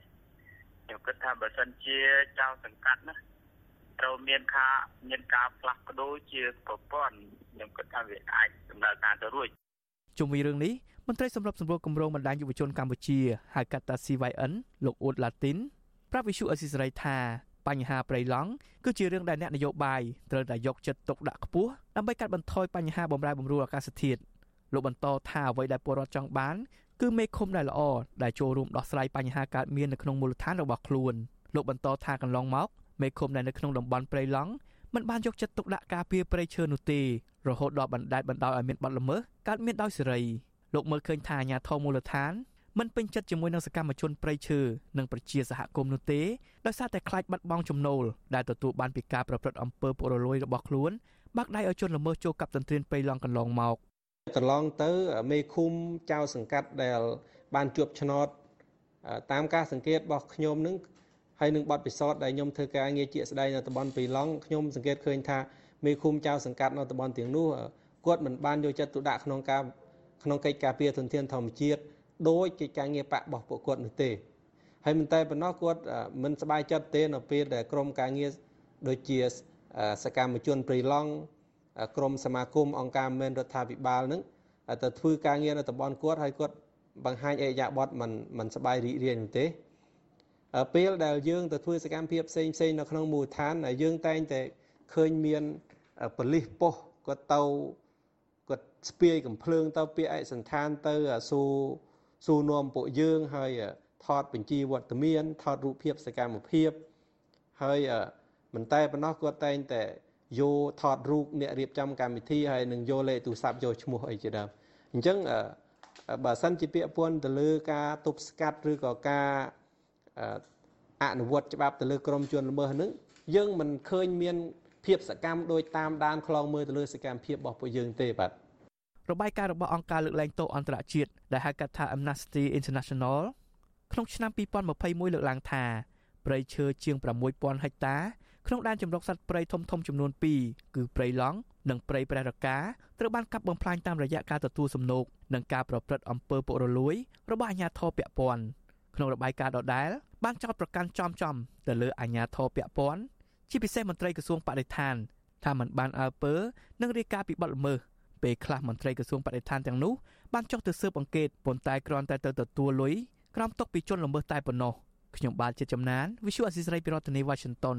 ខ្ញុំគិតថាបើសិនជាចៅសង្កាត់ណាត្រូវមានការមានការផ្លាស់ប្ដូរជាប្រព័ន្ធខ្ញុំគិតថាវាអាចដំណើរការទៅរួចជុំវិញរឿងនេះមន្ត្រីសម្របសម្រួលគម្រោងបណ្ដាញយុវជនកម្ពុជាហៅកាត់តា CYN លោកអ៊ូតឡាទីនប្រាប់វិសុអេស៊ីសរ៉ៃថាបញ្ហាប្រៃឡង់គឺជារឿងដែលអ្នកនយោបាយត្រូវតែយកចិត្តទុកដាក់ខ្ពស់ដើម្បីកាត់បន្ថយបញ្ហាបំរែបំរួលអាកាសធាតុ លោកបន្តថាអ្វីដែលពលរដ្ឋចង់បាន គឺមេឃុំដែលល្អដែលចូលរួមដោះស្រាយបញ្ហាកើតមាននៅក្នុងមូលដ្ឋានរបស់ខ្លួនលោកបន្តថាកន្លងមកមេឃុំដែលនៅក្នុងតំបន់ព្រៃឡង់មិនបានយកចិត្តទុកដាក់ការពារព្រៃឈើនោះទេរហូតដល់បណ្តែតបណ្ដោយឲ្យមានបាត់ល្មើសកើតមានដោយសេរីលោកមើលឃើញថាអាញាធរមូលដ្ឋានមិនពេញចិត្តជាមួយនឹងសកម្មជនព្រៃឈើនិងប្រជាសហគមន៍នោះទេដោយសារតែខ្លាចបាត់បង់ចំណូលដែលទទួលបានពីការប្រព្រឹត្តអំពើពុករលួយរបស់ខ្លួនបាក់ដៃឲ្យជនល្មើសចូលកាប់ទន្ទ្រានព្រៃឡង់កន្លងមក កន្លងទៅមេឃុំចៅសង្កាត់ដែល បានជួបឆ្នោតតាមការសង្កេតរបស់ខ្ញុំនឹងហើយនឹងបទពិសោធន៍ដែលខ្ញុំធ្វើការងារជាក់ស្ដែងនៅតំបន់ពីឡង់ខ្ញុំសង្កេតឃើញថាមេឃុំចៅសង្កាត់នៅតំបន់ទាំងនោះគាត់មិនបានយកចិត្តទុកដាក់ក្នុងការក្នុងកិច្ចការពារធនធានធម្មជាតិដោយកិច្ចការងារបករបស់ពួកគាត់នោះទេហើយមិនតែប៉ុណ្ណោះគាត់មិនសប្បាយចិត្តទេនៅពេលដែលក្រមការងារដូចជាសកម្មជនព្រៃឡង់ ក្រមសមាគមអង្គការមិនរដ្ឋាភិបាលនឹងទៅធ្វើការងារនៅតំបន់គាត់ហើយគាត់បង្ហាញអេយ៉ាបតមិនមិនសប្បាយរីករាយនោះទេពេលដែលយើងទៅធ្វើសកម្មភាពផ្សេងផ្សេងនៅក្នុងមូលដ្ឋានយើងតែងតែឃើញមានប៉លិសប៉ុស្តិ៍គាត់ទៅគាត់ស្ពាយកំភ្លើងទៅពាក្យឯកសន្តានទៅសួរសួរនាំពួកយើងហើយថតបញ្ជីវត្តមានថតរូបភាពសកម្មភាពហើយមិនតែប៉ុណ្ណោះគាត់តែងតែ យកថតរូបអ្នករៀបចំកម្មវិធីហើយនឹងយកលេខទូរស័ព្ទយកឈ្មោះអីជាដើមអញ្ចឹងបើសិនជាពាក្យពន្ធទៅលើការទប់ស្កាត់ឬក៏ការអនុវត្តច្បាប់ទៅលើក្រមជនល្មើសហ្នឹងយើងមិនឃើញមានភាពសកម្មដោយតាមដានខ្លងមើលទៅលើសកម្មភាពរបស់ពួកយើងទេបាទរបាយការណ៍របស់អង្គការលើកលែងទោសអន្តរជាតិដែលហៅកាត់ថា Amnesty International ក្នុងឆ្នាំ2021លើកឡើងថាព្រៃឈើជាង6000ហិកតា ក្នុងដែនជម្រកសត្វព្រៃធំធំចំនួន2គឺព្រៃឡង់និងព្រៃព្រះរកាត្រូវបានកាប់បំផ្លាញតាមរយៈការទទួលសំណូកនិងការប្រព្រឹត្តអំពើពុករលួយរបស់អាជ្ញាធរពាក់ព័ន្ធក្នុងរបាយការណ៍ដដែល បានចោទប្រកាន់ចំចំទៅលើអាជ្ញាធរពាក់ព័ន្ធជាពិសេសមន្ត្រីក្រសួងបរិស្ថានថាมันបានអើពើនិងរាយការណ៍ពីបទល្មើសពេលខ្លះមន្ត្រីក្រសួងបរិស្ថានទាំងនោះបានចុះទៅស៊ើបអង្កេតប៉ុន្តែគ្រាន់តែទៅទទួលលុយក្រោមទុកពីជនល្មើសតែប៉ុណ្ណោះខ្ញុំបាទជាចំណាន Visual Assisray ពីរដ្ឋធានី Washington